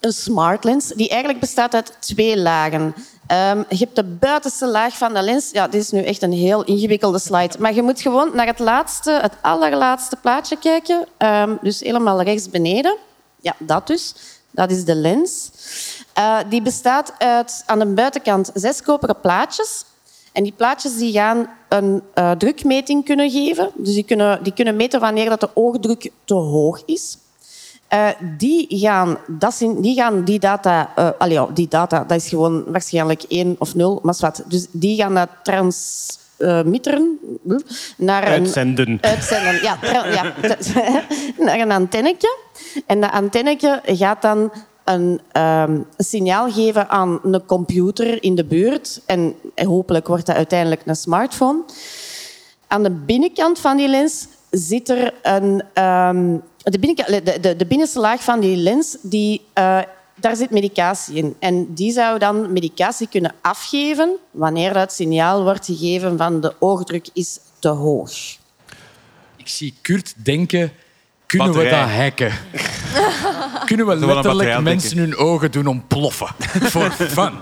een smart lens die eigenlijk bestaat uit twee lagen. Ehm, je hebt de buitenste laag van de lens. Ja, dit is nu echt een heel ingewikkelde slide. Maar je moet gewoon naar het laatste, het allerlaatste plaatje kijken. Ehm, dus helemaal rechts beneden. Ja, dat dus. Dat is de lens. Eh, die bestaat uit aan de buitenkant zes koperen plaatjes. En die plaatjes die gaan een eh, drukmeting kunnen geven. Dus die kunnen, die kunnen meten wanneer dat de oogdruk te hoog is. Eh, die, gaan, dat zijn, die gaan die data... eh allee, ja, die data, dat is gewoon waarschijnlijk 1 of 0, maar wat. Dus die gaan dat transmitteren naar een... Uitzenden. Uitzenden, ja. ja naar een antennetje. En dat antennetje gaat dan een, ehm, signaal geven aan een computer in de buurt. En hopelijk wordt dat uiteindelijk een smartphone. Aan de binnenkant van die lens zit er een... ehm, de, de, de binnenste laag van die lens, die, eh, daar zit medicatie in. En die zou dan medicatie kunnen afgeven wanneer dat signaal wordt gegeven van de oogdruk is te hoog. ik zie Kurt denken... Kunnen we dat hacken? Kunnen we letterlijk mensen hun ogen doen ontploffen? Voor fun.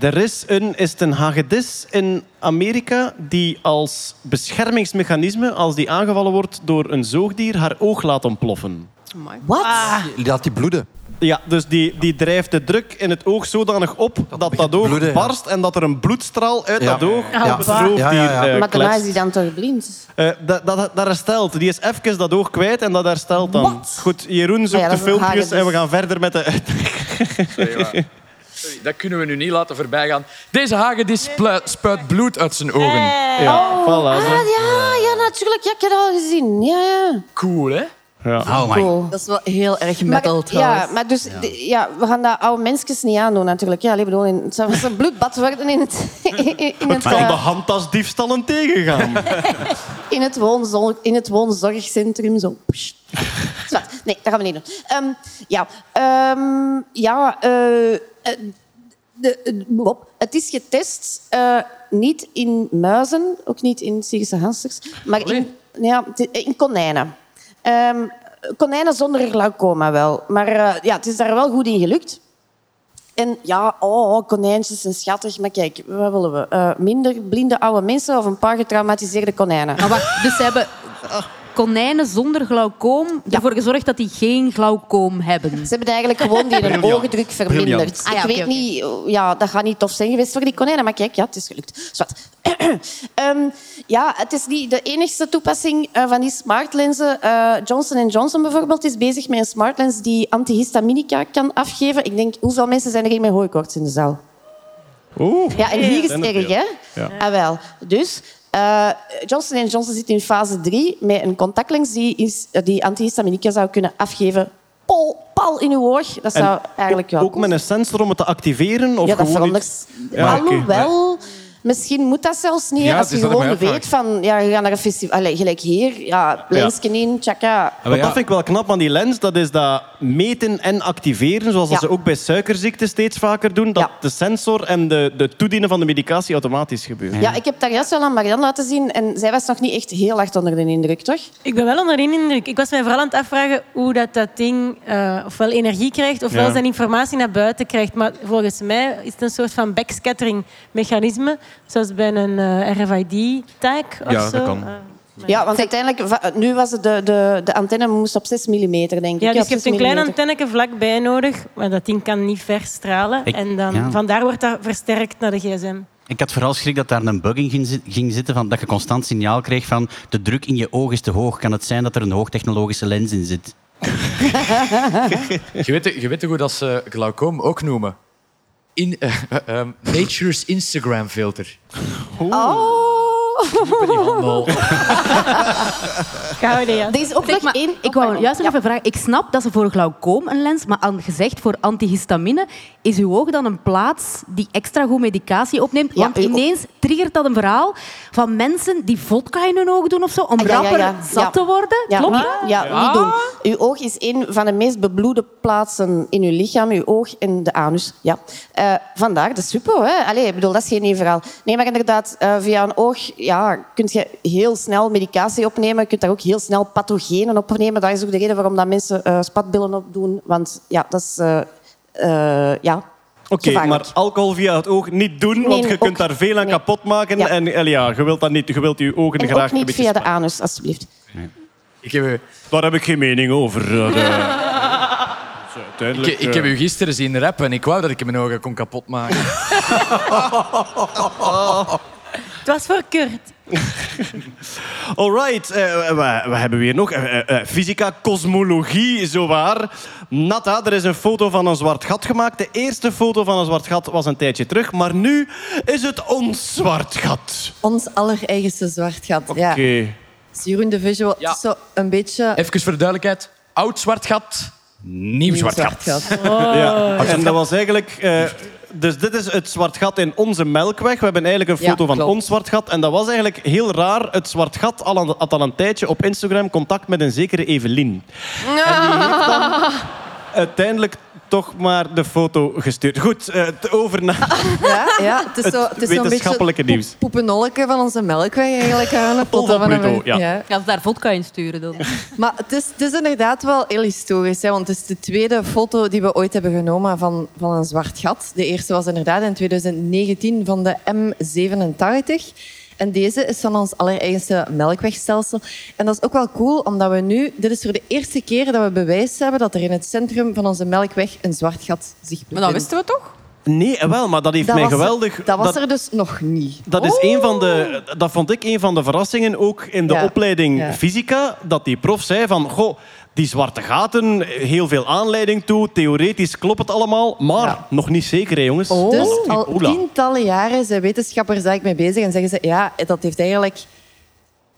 Er is een, is het een hagedis in Amerika die als beschermingsmechanisme, als die aangevallen wordt door een zoogdier, haar oog laat ontploffen. Wat? Laat die bloeden. Ja, dus die, die drijft de druk in het oog zodanig op dat dat, oog bloeden, ja. barst en dat er een bloedstraal uit Ja. dat oog Ja. op het roofdier Ja, ja, ja. eh, maar daarna is hij dan toch blind? Eh, dat, dat, dat herstelt. Die is even dat oog kwijt en dat herstelt dan. Wat? Goed, Jeroen zoekt ja, dat de filmpjes en we gaan verder met de... Sorry, dat kunnen we nu niet laten voorbijgaan. Deze hagedis splu- spuit bloed uit zijn ogen. Ja, voilà. Ah, ja, ja, natuurlijk. Ja, ik heb het al gezien. Ja, ja. Cool, hè? Ja. Oh my. Cool. Dat is wel heel erg metal Maar, trouwens. ja, maar dus, de- ja, we gaan dat oude mensjes niet aandoen natuurlijk. Ja, ik bedoel, in, het zou een bloedbad worden in het, in het, Het kan de eh, handtasdiefstallen tegengaan. in het, woonzorg, in het woonzorgcentrum. Zo. Zwart. Nee, dat gaan we niet doen. Ehm, ja, ehm, ja eh, eh, de, de- op. het is getest, eh, niet in muizen, ook niet in Syrische hamsters, maar in, ja, in konijnen. Ehm, konijnen zonder glaucoma wel. Maar eh, ja, het is daar wel goed in gelukt. En ja, oh, konijntjes zijn schattig. Maar kijk, wat willen we? Eh, minder blinde oude mensen of een paar getraumatiseerde konijnen? Wacht, dus ze hebben konijnen zonder glaucoom ervoor gezorgd dat die geen glaucoom hebben. Ze hebben eigenlijk gewoon die hun ogendruk verminderd. Ah ja, ik weet niet, ja, dat gaat niet tof zijn geweest voor die konijnen, maar kijk, ja, het is gelukt. Zwat. Ehm, ja, het is niet de enigste toepassing eh, van die smartlenzen. Eh, Johnson Johnson bijvoorbeeld is bezig met een smartlens die antihistaminica kan afgeven. Ik denk, hoeveel mensen zijn er hier met hooikoorts in de zaal? Oeh. Ja, en hier is het er erg, hè? Ja. Ah, wel. Dus, eh, Johnson Johnson zit in fase 3 met een contactlens die, is, die antihistaminica zou kunnen afgeven. Pol, pal in uw oog. Dat En zou eigenlijk wel Ook met een sensor om het te activeren? Of ja, dat verandert. iets- Ja. Alhoewel, misschien moet dat zelfs niet. Ja, als je gewoon weet van, ja, je gaat naar een festival. Allee, gelijk hier, ja, lensje in, tjaka. Wat dat vind ik wel knap aan die lens, dat is dat meten en activeren, zoals dat Ja. ze ook bij suikerziekte steeds vaker doen, dat de sensor en de, de toedienen van de medicatie automatisch gebeuren. Ja, ik heb daar juist wel aan Marianne laten zien en zij was nog niet echt heel hard onder de indruk, toch? Ik ben wel onder de indruk. Ik was mij vooral aan het afvragen hoe dat, dat ding eh, ofwel energie krijgt ofwel Ja. zijn informatie naar buiten krijgt. Maar volgens mij is het een soort van backscattering-mechanisme, zoals bij een eh, RFID-tag of Ja, dat zo. kan. Eh, Ja, want uiteindelijk, nu was het de, de, de antenne moest op 6 mm, denk ik. ja, dus je 6 hebt een klein antenneke vlakbij nodig, maar dat ding kan niet verstralen. Ik- en dan, ja. vandaar wordt dat versterkt naar de gsm. Ik had vooral schrik dat daar een bug in ging ging zitten, van, dat je constant signaal kreeg van de druk in je oog is te hoog. Kan het zijn dat er een hoogtechnologische lens in zit? Je weet, je weet hoe dat ze glaucoom ook noemen? In, eh, ehm, nature's Instagram filter. Oh. Is ook Zeg, maar, Ik wou juist nog even vragen. Ik snap dat ze voor glaucoom een lens, maar aan gezegd voor antihistamine, is uw oog dan een plaats die extra goed medicatie opneemt? Want ineens triggert dat een verhaal van mensen die vodka in hun oog doen of zo, om Ah, ja, ja, rapper ja. zat Ja. te worden. Ja, Klopt dat? ja, niet doen. Uw oog is een van de meest bebloede plaatsen in uw lichaam. Uw oog en de anus. Ja. Eh, vandaar, dat is super. Hè? Allee, ik bedoel, dat is geen nieuw verhaal. Nee, maar inderdaad, eh, via een oog ja, kun je heel snel medicatie opnemen. Je kunt daar ook heel snel pathogenen opnemen. Dat is ook de reden waarom dat mensen eh, spatbillen opdoen. Want ja, dat is... eh, eh, ja, Oké, maar alcohol via het oog niet doen, want Nee, je kunt daar veel aan kapot maken. Ja. En, ja, je wilt dat niet. Je wilt je ogen En graag ook een niet beetje via de anus, alsjeblieft. Ik heb, Daar heb ik geen mening over. ik, ik heb u gisteren zien rappen en ik wou dat ik mijn ogen kon kapotmaken. Het was voor Kurt. Alright, eh, we, we hebben weer nog eh, eh, eh, fysica, cosmologie, zowaar. Nata, er is een foto van een zwart gat gemaakt. De eerste foto van een zwart gat was een tijdje terug, maar nu is het ons zwart gat. Ons allereigenste zwart gat. Ja. Oké. Dus Jeroen de Visual. Zo een beetje... Even voor de duidelijkheid. Oud zwart gat, nieuw zwart zwart gat. gat. Ja, en dat was eigenlijk... dus dit is het zwart gat in onze melkweg. We hebben eigenlijk een Ja, foto van klopt. ons zwart gat. En dat was eigenlijk heel raar. Het zwart gat al aan- had al een tijdje op Instagram contact met een zekere Evelien. En die heeft dan uiteindelijk toch maar de foto gestuurd. Goed, eh, t- over naar Ja, ja, het is, zo, het is wetenschappelijke beetje nieuws. poepenolleke van onze melkweg eigenlijk. Aan een foto van Pluto, ja. Gaan ze daar vodka in sturen dan? Maar het is, het is inderdaad wel heel historisch. Hè, want het is de tweede foto die we ooit hebben genomen van, van een zwart gat. De eerste was inderdaad in 2019 van de M87. En deze is van ons allereigenste melkwegstelsel. En dat is ook wel cool, omdat we nu... Dit is voor de eerste keer dat we bewijs hebben dat er in het centrum van onze melkweg een zwart gat zich bevindt. Maar dat wisten we toch? Nee, eh, wel, maar dat heeft Dat mij was geweldig... dat was er dus nog niet. Dat, is een van de, dat vond ik een van de verrassingen ook in de Ja. opleiding Ja. fysica. Dat die prof zei van... Goh, die zwarte gaten, heel veel aanleiding toe. Theoretisch klopt het allemaal. Maar nog niet zeker, hè, jongens. Dus al tientallen jaren zijn wetenschappers daar mee bezig en zeggen ze ja, dat heeft eigenlijk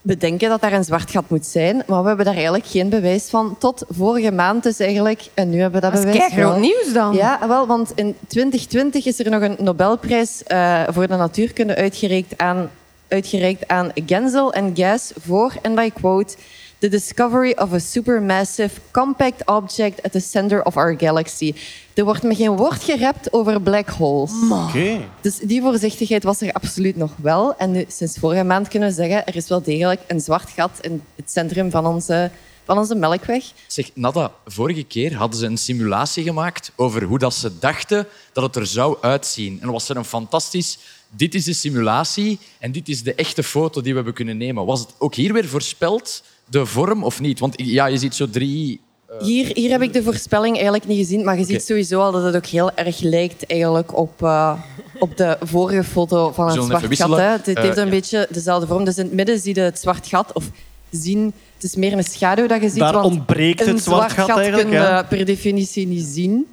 bedenken dat daar een zwart gat moet zijn, maar we hebben daar eigenlijk geen bewijs van tot vorige maand dus eigenlijk en nu hebben we dat, Dat is bewijs. keigroot wel. nieuws dan. Ja, wel, want in 2020 is er nog een Nobelprijs eh, voor de natuurkunde uitgereikt aan, uitgereikt aan Gensel en Guys voor, en I quote, The discovery of a supermassive compact object at the center of our galaxy. Er wordt met geen woord gerept over black holes. Oké. Dus die voorzichtigheid was er absoluut nog wel. En nu, sinds vorige maand kunnen we zeggen, er is wel degelijk een zwart gat in het centrum van onze, van onze melkweg. Zeg, Nada, vorige keer hadden ze een simulatie gemaakt over hoe dat ze dachten dat het er zou uitzien. En dan was er een fantastisch... Dit is de simulatie en dit is de echte foto die we hebben kunnen nemen. Was het ook hier weer voorspeld, de vorm, of niet? Want ja, je ziet zo drie... Hier, hier heb ik de voorspelling eigenlijk niet gezien, maar je ziet sowieso al dat het ook heel erg lijkt eigenlijk op, eh, op de vorige foto van het zwart gat. Hè. Het, het Eh, heeft een beetje dezelfde vorm. Dus in het midden zie je het zwart gat, of zien, het is meer een schaduw dat je ziet. Daar want ontbreekt het zwart gat eigenlijk, kun je ja. per definitie niet zien.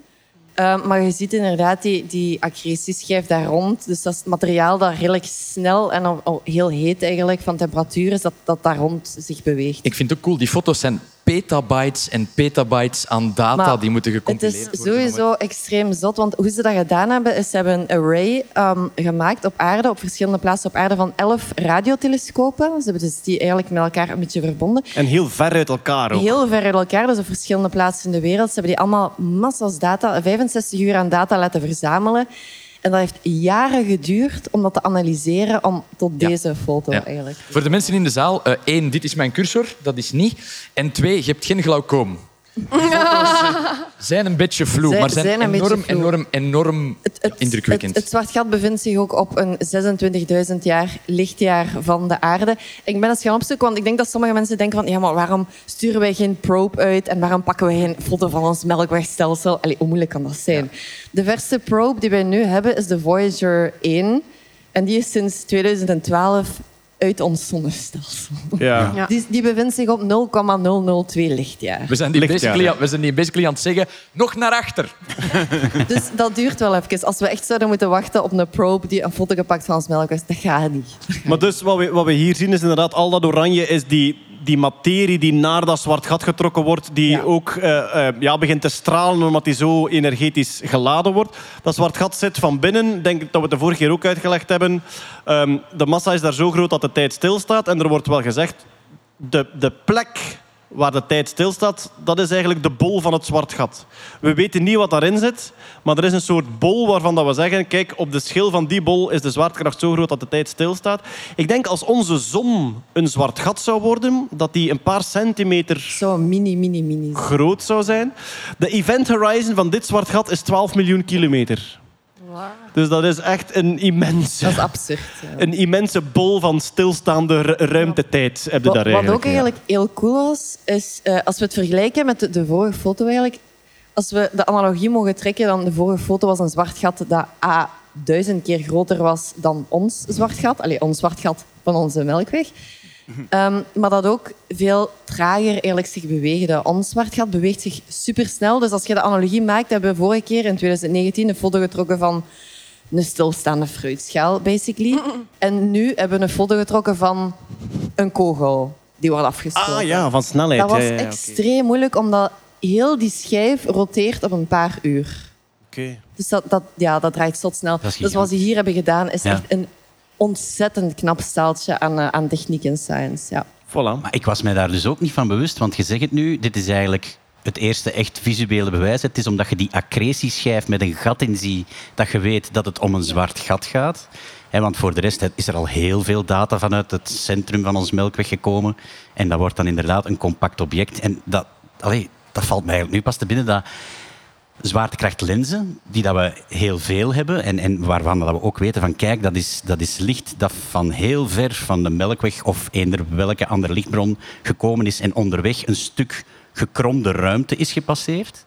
Uh, maar je ziet inderdaad die, die accretieschijf daar rond. Dus dat is het materiaal dat redelijk snel en heel heet eigenlijk van temperatuur is, dat, dat daar rond zich beweegt. Ik vind het ook cool, die foto's zijn petabytes en petabytes aan data Maar die moeten Het gecompileerd is worden. sowieso extreem zot, want hoe ze dat gedaan hebben, is ze hebben een array ehm, gemaakt op aarde, op verschillende plaatsen op aarde, van elf radiotelescopen. Ze hebben dus die eigenlijk met elkaar een beetje verbonden. En heel ver uit elkaar ook. Heel ver uit elkaar, dus op verschillende plaatsen in de wereld. Ze hebben die allemaal massas data, 65 uur aan data laten verzamelen. En dat heeft jaren geduurd om dat te analyseren, om tot deze foto Ja. eigenlijk. Voor de mensen in de zaal, eh, één, dit is mijn cursor, dat is niet. En twee, je hebt geen glaucoom. Zijn een beetje vloe, Zijn- maar zijn, zijn enorm, enorm, enorm indrukwekkend. Het, het zwart gat bevindt zich ook op een 26.000 jaar lichtjaar van de aarde. Ik ben eens gaan opzoeken, want ik denk dat sommige mensen denken van ja, maar waarom sturen wij geen probe uit en waarom pakken we geen foto van ons melkwegstelsel? Allee, hoe moeilijk kan dat zijn? De verste probe die wij nu hebben is de Voyager 1. En die is sinds 2012 uit ons zonnestelsel. Ja. Die, die bevindt zich op 0,002 lichtjaar. we, zijn die Lichtjaar, basically, ja. we zijn die basically aan het zeggen, nog naar achter. Dus dat duurt wel even. Als we echt zouden moeten wachten op een probe die een foto gepakt van ons melkweg, dat gaat niet. Maar dus wat we, wat we hier zien is inderdaad al dat oranje is die, die materie die naar dat zwart gat getrokken wordt, die Ja. ook eh, eh, ja, begint te stralen omdat die zo energetisch geladen wordt. Dat zwart gat zit van binnen, Ik denk dat we het de vorige keer ook uitgelegd hebben. Ehm, de massa is daar zo groot dat de tijd stilstaat en er wordt wel gezegd, de, de plek waar de tijd stilstaat, dat is eigenlijk de bol van het zwart gat. We weten niet wat daarin zit, maar er is een soort bol waarvan dat we zeggen, kijk, op de schil van die bol is de zwaartekracht zo groot dat de tijd stilstaat. Ik denk als onze zon een zwart gat zou worden, dat die een paar centimeter Zo mini, mini, mini. groot zou zijn. De event horizon van dit zwart gat is 12 miljoen kilometer. Dus dat is echt een immense, Dat is absurd. ja. een immense bol van stilstaande ru- ruimtetijd. Heb je Wat, daar wat eigenlijk. ook eigenlijk heel cool was, is eh, als we het vergelijken met de, de vorige foto eigenlijk, als we de analogie mogen trekken, dan de vorige foto was een zwart gat dat A duizend keer groter was dan ons zwart gat. Allee, ons zwart gat van onze melkweg. Ehm, maar dat ook veel trager eigenlijk zich beweegde. Ons zwart gat beweegt zich supersnel. Dus als je de analogie maakt, hebben we vorige keer in 2019 een foto getrokken van een stilstaande fruitschaal, basically. En nu hebben we een foto getrokken van een kogel die wordt afgestoten. Ah ja, van snelheid. Dat was ja, ja, ja, oké. extreem moeilijk, omdat heel die schijf roteert op een paar uur. Oké. Dus dat, dat, ja, dat draait zo snel. Dat is Dus wat ze hier hebben gedaan, is Ja. echt een ontzettend knap staaltje aan, eh, aan techniek en science. Ja. Voilà. Maar ik was mij daar dus ook niet van bewust, want je zegt het nu, dit is eigenlijk het eerste echt visuele bewijs. Het is omdat je die accretieschijf met een gat in ziet, dat je weet dat het om een zwart gat gaat. Hè, want voor de rest is er al heel veel data vanuit het centrum van ons melkweg gekomen. En dat wordt dan inderdaad een compact object. En dat, allee, dat valt mij eigenlijk nu pas te binnen, dat zwaartekrachtlenzen, die dat we heel veel hebben en, en waarvan dat we ook weten van kijk, dat is, dat is licht dat van heel ver van de melkweg of eender welke andere lichtbron gekomen is en onderweg een stuk gekromde ruimte is gepasseerd.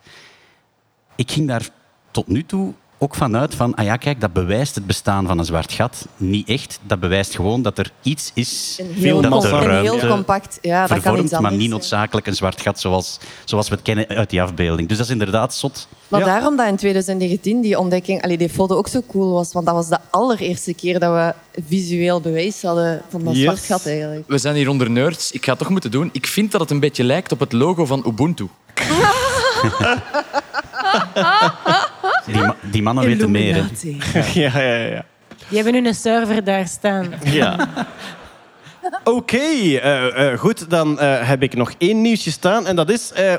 Ik ging daar tot nu toe ook vanuit van, ah ja, kijk, dat bewijst het bestaan van een zwart gat. Niet echt, dat bewijst gewoon dat er iets is Een heel, dat de ruimte heel compact... Ja, dat kan iets maar niet noodzakelijk een zwart gat zoals, zoals we het kennen uit die afbeelding. Dus dat is inderdaad zot. Maar Ja. daarom dat in 2019 die ontdekking, allee, die foto ook zo cool was. Want dat was de allereerste keer dat we visueel bewijs hadden van dat Yes. zwart gat eigenlijk. We zijn hier onder nerds. Ik ga het toch moeten doen. Ik vind dat het een beetje lijkt op het logo van Ubuntu. Die, ma- die mannen weten meer. hè. Illuminati. Ja, ja, ja. Die hebben nu een server daar staan. ja. Oké, eh, eh, goed. Dan eh, heb ik nog één nieuwsje staan. En dat is, eh,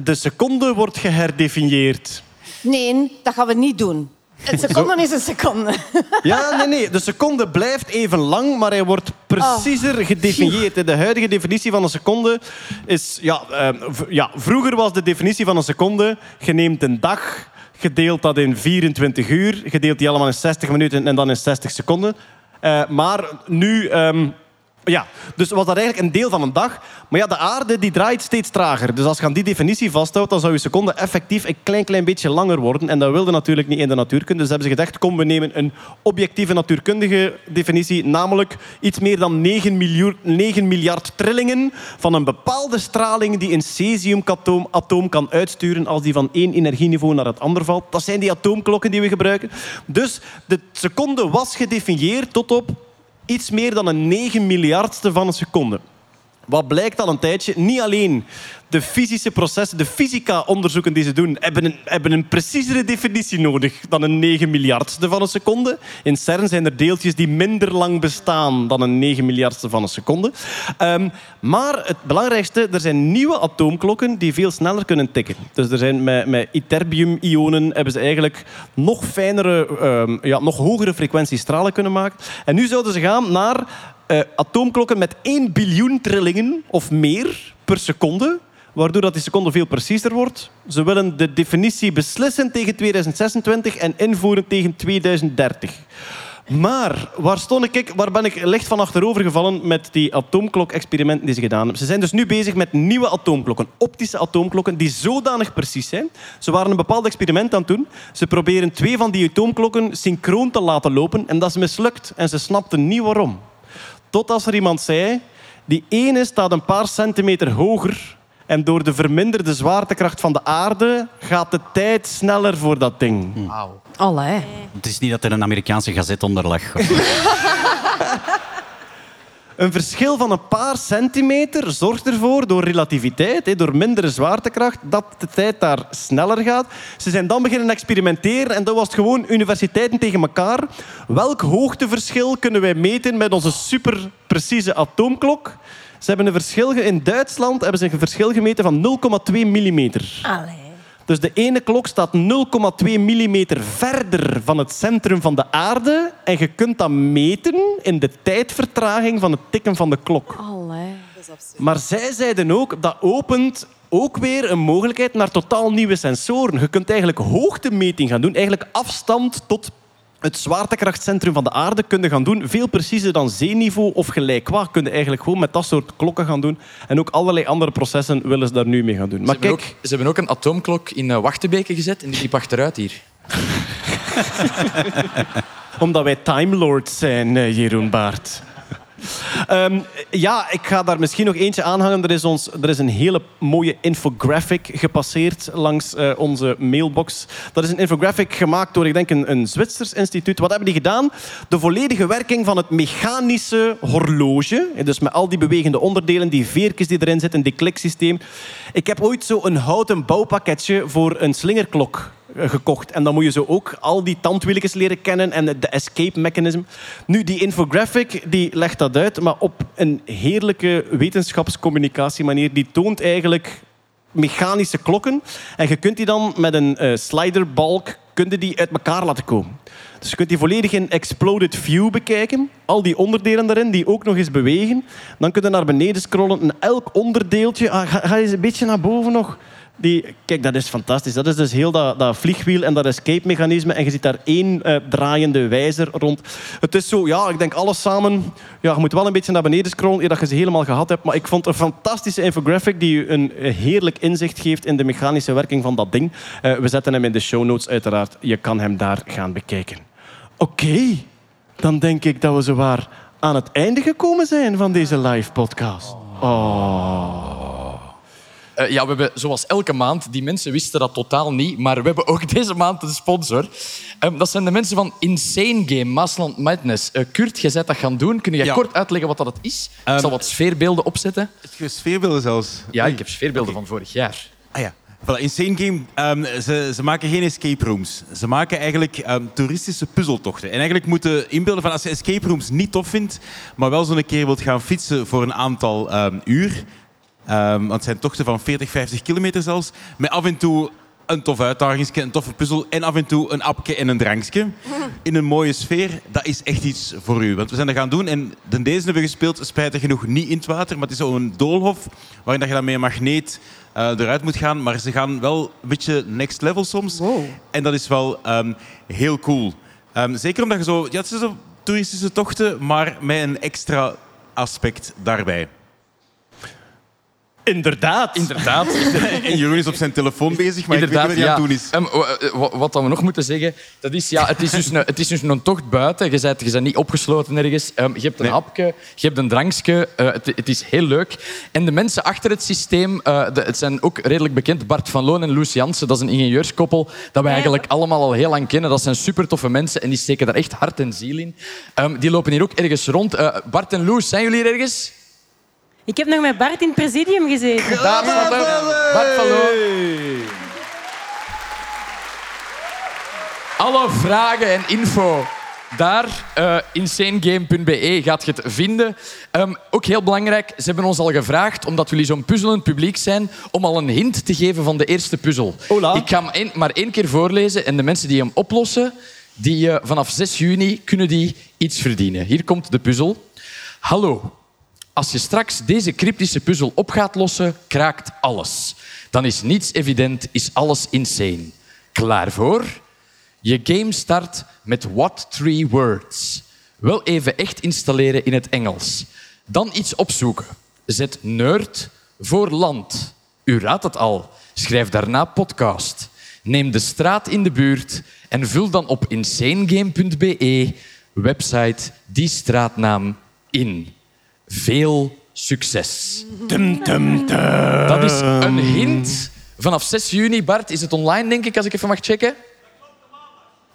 de seconde wordt geherdefinieerd. Nee, dat gaan we niet doen. Een seconde is een seconde. Ja, nee, nee. De seconde blijft even lang, maar hij wordt preciezer gedefinieerd. De huidige definitie van een seconde is... Ja, eh, v- ja, vroeger was de definitie van een seconde... Je neemt een dag, gedeeld dat in 24 uur... gedeeld die allemaal in 60 minuten en dan in 60 seconden. Eh, maar nu... ehm, ja, dus was dat eigenlijk een deel van een dag. Maar ja, de aarde die draait steeds trager. Dus als je aan die definitie vasthoudt, dan zou je seconde effectief een klein, klein beetje langer worden. En dat wilde natuurlijk niet in de natuurkunde. Dus hebben ze gedacht, kom, we nemen een objectieve natuurkundige definitie. Namelijk iets meer dan 9 miljard, 9 miljard trillingen van een bepaalde straling die een cesiumatoom atoom kan uitsturen als die van één energieniveau naar het ander valt. Dat zijn die atoomklokken die we gebruiken. Dus de seconde was gedefinieerd tot op iets meer dan een 9 miljardste van een seconde. Wat blijkt al een tijdje? Niet alleen de fysische processen, de fysica-onderzoeken die ze doen, hebben een, hebben een preciezere definitie nodig dan een 9 miljardste van een seconde. In CERN zijn er deeltjes die minder lang bestaan dan een 9 miljardste van een seconde. Ehm, maar het belangrijkste, er zijn nieuwe atoomklokken die veel sneller kunnen tikken. Dus er zijn met, met ytterbium-ionen hebben ze eigenlijk nog fijnere, ehm, ja, nog hogere frequentiestralen kunnen maken. En nu zouden ze gaan naar eh, atoomklokken met 1 biljoen trillingen of meer per seconde, waardoor dat die seconde veel preciezer wordt. Ze willen de definitie beslissen tegen 2026 en invoeren tegen 2030. Maar waar stond ik? Waar ben ik licht van achterover gevallen met die atoomklok-experimenten die ze gedaan hebben? Ze zijn dus nu bezig met nieuwe atoomklokken, optische atoomklokken, die zodanig precies zijn. Ze waren een bepaald experiment aan het doen. Ze proberen twee van die atoomklokken synchroon te laten lopen en dat is mislukt. En ze snapten niet waarom. Tot als er iemand zei, die ene staat een paar centimeter hoger en door de verminderde zwaartekracht van de aarde gaat de tijd sneller voor dat ding. Allee. Het is niet dat er een Amerikaanse gazet onder lag. Een verschil van een paar centimeter zorgt ervoor, door relativiteit, door mindere zwaartekracht, dat de tijd daar sneller gaat. Ze zijn dan beginnen experimenteren en dat was gewoon universiteiten tegen elkaar. Welk hoogteverschil kunnen wij meten met onze superprecieze atoomklok? Ze hebben een verschil in Duitsland hebben ze een verschil gemeten van 0,2 millimeter. Allee. Dus de ene klok staat 0,2 millimeter verder van het centrum van de aarde. En je kunt dat meten in de tijdvertraging van het tikken van de klok. Allee. Maar zij zeiden ook, dat opent ook weer een mogelijkheid naar totaal nieuwe sensoren. Je kunt eigenlijk hoogtemeting gaan doen, eigenlijk afstand tot het zwaartekrachtcentrum van de aarde kunnen gaan doen. Veel preciezer dan zeeniveau of gelijk qua. Kun je eigenlijk gewoon met dat soort klokken gaan doen. En ook allerlei andere processen willen ze daar nu mee gaan doen. Ze Maar hebben, kijk, ook, ze hebben ook een atoomklok in uh, Wachtebeke gezet en die liep achteruit hier. Omdat wij Time Lords zijn, eh, Jeroen Baart. Ehm, ja, ik ga daar misschien nog eentje aanhangen. Er is, ons, er is een hele mooie infographic gepasseerd langs eh, onze mailbox. Dat is een infographic gemaakt door, ik denk, een, een Zwitsers instituut. Wat hebben die gedaan? De volledige werking van het mechanische horloge. Dus met al die bewegende onderdelen, die veertjes die erin zitten, die kliksysteem. Ik heb ooit zo een houten bouwpakketje voor een slingerklok gekocht. En dan moet je zo ook al die tandwieltjes leren kennen en de escape mechanism. Nu, die infographic die legt dat uit, maar op een heerlijke wetenschapscommunicatiemanier. Die toont eigenlijk mechanische klokken. En je kunt die dan met een eh, sliderbalk kun je die uit elkaar laten komen. Dus je kunt die volledig in exploded view bekijken. Al die onderdelen daarin die ook nog eens bewegen. Dan kun je naar beneden scrollen en elk onderdeeltje... Ah, ga, ga eens een beetje naar boven nog. Die, kijk, dat is fantastisch. Dat is dus heel dat, dat vliegwiel en dat escape-mechanisme. En je ziet daar één eh, draaiende wijzer rond. Het is zo, ja, ik denk alles samen... Ja, je moet wel een beetje naar beneden scrollen eer dat je ze helemaal gehad hebt. Maar ik vond een fantastische infographic die een heerlijk inzicht geeft in de mechanische werking van dat ding. Eh, we zetten hem in de show notes uiteraard. Je kan hem daar gaan bekijken. Oké, dan denk ik dat we zowaar aan het einde gekomen zijn van deze live podcast. Oh. Eh, ja, we hebben zoals elke maand, die mensen wisten dat totaal niet, maar we hebben ook deze maand een sponsor. Ehm, dat zijn de mensen van Insane Game, Maasland Madness. Eh, Kurt, jij bent dat gaan doen. Kun je Ja. kort uitleggen wat dat is? Ehm, ik zal wat sfeerbeelden opzetten. Sfeerbeelden zelfs. Ja, ik heb sfeerbeelden van vorig jaar. Ah ja. Voilà, Insane Game, ehm, ze, ze maken geen escape rooms. Ze maken eigenlijk ehm, toeristische puzzeltochten. En eigenlijk moeten inbeelden van als je escape rooms niet tof vindt, maar wel zo'n keer wilt gaan fietsen voor een aantal ehm, uur. Ehm, want het zijn tochten van 40, 50 kilometer zelfs. Met af en toe een tof uitdaging, een toffe puzzel en af en toe een appje en een drankje. In een mooie sfeer, dat is echt iets voor u. Want we zijn dat gaan doen en de deze hebben we gespeeld, spijtig genoeg niet in het water, maar het is zo'n doolhof waarin dat je dan met een magneet eh, eruit moet gaan. Maar ze gaan wel een beetje next level soms. En dat is wel ehm, heel cool. Ehm, zeker omdat je zo... Ja, het zijn zo toeristische tochten, maar met een extra aspect daarbij. Inderdaad. Inderdaad. En Jeroen is op zijn telefoon bezig, maar Inderdaad, ik weet niet wat hij ja. aan het doen is. Ehm, wa- wat dan we nog moeten zeggen, dat is, ja, het, is dus een, het is dus een tocht buiten. Je bent, je bent niet opgesloten ergens. Ehm, je hebt een Nee. hapje, je hebt een drankje. Eh, het, het is heel leuk. En de mensen achter het systeem, eh, de- het zijn ook redelijk bekend. Bart van Loon en Loes Jansen, dat is een ingenieurskoppel dat wij eigenlijk allemaal al heel lang kennen. Dat zijn super toffe mensen en die steken daar echt hart en ziel in. Ehm, die lopen hier ook ergens rond. Eh, Bart en Loes, zijn jullie hier ergens? Ik heb nog met Bart in het presidium gezeten. Daar staat hem. Bart. Alle vragen en info daar, eh insanegame.be, gaat je het vinden. Ehm, ook heel belangrijk, ze hebben ons al gevraagd, omdat jullie zo'n puzzelend publiek zijn, om al een hint te geven van de eerste puzzel. Hola. Ik ga hem maar één keer voorlezen en de mensen die hem oplossen, die, eh, vanaf 6 juni kunnen die iets verdienen. Hier komt de puzzel. Hallo, als je straks deze cryptische puzzel op gaat lossen, kraakt alles. Dan is niets evident, is alles insane. Klaar voor? Je game start met what three words. Wel even echt installeren in het Engels. Dan iets opzoeken. Zet nerd voor land. U raadt het al. Schrijf daarna podcast. Neem de straat in de buurt en vul dan op insanegame.be website die straatnaam in. Veel succes. Dat is een hint. Vanaf 6 juni, Bart, is het online, denk ik, als ik even mag checken.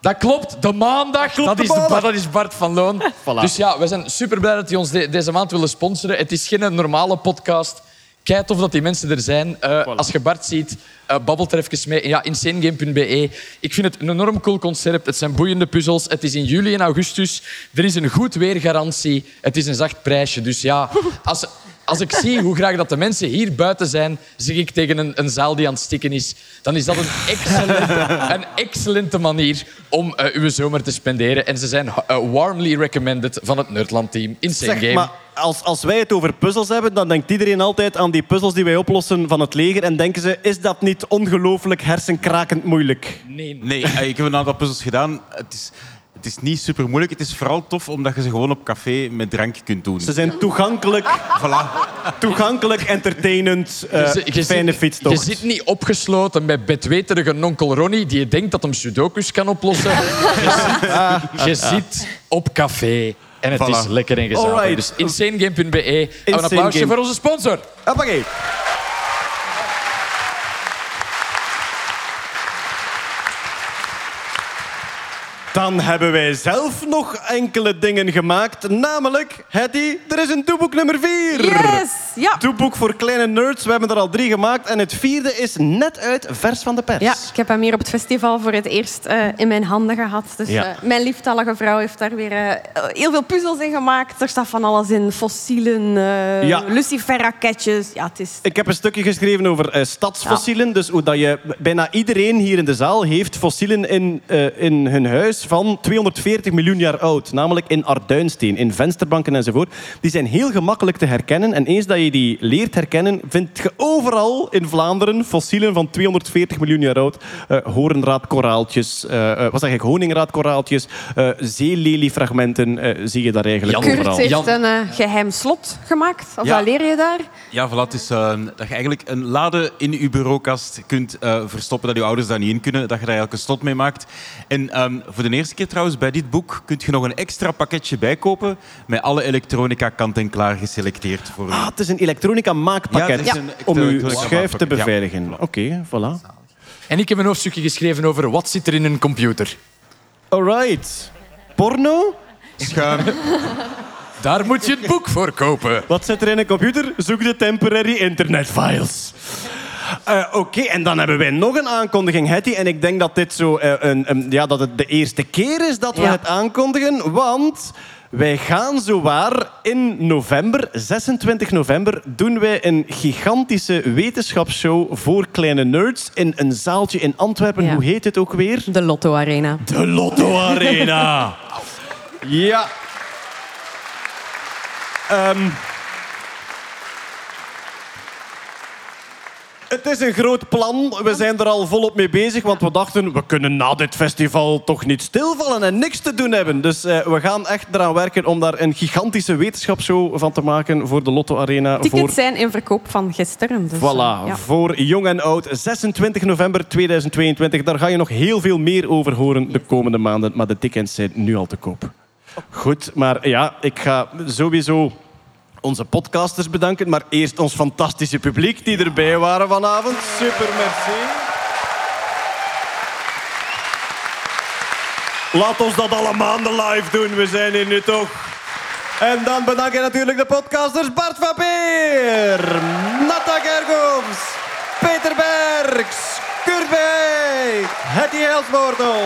Dat klopt, de maandag. Dat, is, de, dat is Bart van Loon. Dus ja, we zijn super blij dat die ons de- deze maand willen sponsoren. Het is geen normale podcast. Kijk tof dat die mensen er zijn. Eh, Als je Bart ziet, eh babbelt er even mee. Ja, insanegame.be. Ik vind het een enorm cool concept. Het zijn boeiende puzzels. Het is in juli en augustus. Er is een goed weergarantie. Het is een zacht prijsje. Dus ja, als, als ik zie hoe graag dat de mensen hier buiten zijn, zeg ik tegen een, een zaal die aan het stikken is, dan is dat een excellente, een excellente manier om eh, uw zomer te spenderen. En ze zijn warmly recommended van het Nerdland-team. Insane Zeg, Game. maar als, als wij het over puzzels hebben, dan denkt iedereen altijd aan die puzzels die wij oplossen van het leger. En denken ze, is dat niet ongelooflijk hersenkrakend moeilijk? Nee. Nee, eh, ik heb een aantal puzzels gedaan. Het is, het is niet super moeilijk. Het is vooral tof omdat je ze gewoon op café met drank kunt doen. Ze zijn toegankelijk, Voilà. toegankelijk entertainend, eh, Je je fijne zit- fietstocht. Je zit niet opgesloten bij bedweterige onkel Ronnie die je denkt dat hem sudokus kan oplossen. je, zit, je zit op café en het Voilà. is lekker en gezellig. Dus insanegame.be. En Een Insane applausje Game. voor onze sponsor. Hoppakee. Dan hebben wij zelf nog enkele dingen gemaakt. Namelijk, Hetty, er is een doeboek nummer 4. Yes! Ja. Doeboek voor kleine nerds. We hebben er al drie gemaakt. En het vierde is net uit, vers van de pers. Ja, ik heb hem hier op het festival voor het eerst eh, in mijn handen gehad. Dus Ja. eh, mijn lieftallige vrouw heeft daar weer eh, heel veel puzzels in gemaakt. Er staat van alles in. Fossielen, Ja. luciferraketjes. Ja, het is... Ik heb een stukje geschreven over stadsfossielen. Dus hoe dat je... Bijna iedereen hier in de zaal heeft fossielen in, in hun huis van 240 miljoen jaar oud. Namelijk in Arduinsteen, in vensterbanken enzovoort. Die zijn heel gemakkelijk te herkennen. En eens dat je die leert herkennen, vind je overal in Vlaanderen fossielen van 240 miljoen jaar oud. Eh horenraadkoraaltjes, eh, wat zeg ik, honingraadkoraaltjes, eh zeeleliefragmenten eh, zie je daar eigenlijk Jan, overal. Kurt heeft Jan. een eh, geheim slot gemaakt. Of Ja. dat leer je daar? Ja, voilà, het is dat je eigenlijk een lade in je bureaukast kunt eh, verstoppen, dat je ouders daar niet in kunnen, dat je daar eigenlijk een slot mee maakt. En ehm, voor de eerste keer trouwens, bij dit boek kun je nog een extra pakketje bijkopen met alle elektronica kant-en-klaar geselecteerd voor u. Ah, het is een elektronica maakpakket Ja, om uw schuif te ja. beveiligen. Oké, voilà. En ik heb een hoofdstukje geschreven over wat zit er in een computer. Alright. Porno? Schuim. Daar moet je het boek voor kopen. Wat zit er in een computer? Zoek de temporary internet files. Eh, Oké, en dan hebben wij nog een aankondiging, Hetty. En ik denk dat dit zo eh, een, een- ja, dat het de eerste keer is dat we Ja. het aankondigen. Want wij gaan zowaar in november, 26 november, doen wij een gigantische wetenschapsshow voor kleine nerds in een zaaltje in Antwerpen. Ja. Hoe heet het ook weer? De Lotto Arena. De Lotto Arena. ja. Ehm. Het is een groot plan. We zijn er al volop mee bezig, want we dachten... we kunnen na dit festival toch niet stilvallen en niks te doen hebben. Dus eh, we gaan echt eraan werken om daar een gigantische wetenschapsshow van te maken voor de Lotto Arena. Tickets voor... zijn in verkoop van gisteren. Dus, Voilà, eh, ja. voor jong en oud. 26 november 2022. Daar ga je nog heel veel meer over horen de komende maanden. Maar de tickets zijn nu al te koop. Goed, maar ja, ik ga sowieso onze podcasters bedanken. Maar eerst ons fantastische publiek die erbij waren vanavond. Super, merci. Laat ons dat alle maanden live doen. We zijn hier nu toch. En dan bedank ik natuurlijk de podcasters Bart van Peer, Natta Gergoms, Peter Bergs, Kurt Bij, Hetty Helsmoortel,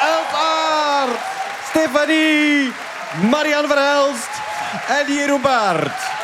Els Aert, Stefanie, Marianne Verhelst Eli Rubart.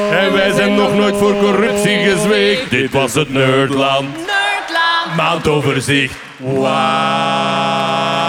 En wij zijn nog nooit voor corruptie gezweegd. Dit was het Nerdland. Nerdland. Maandoverzicht. Wauw.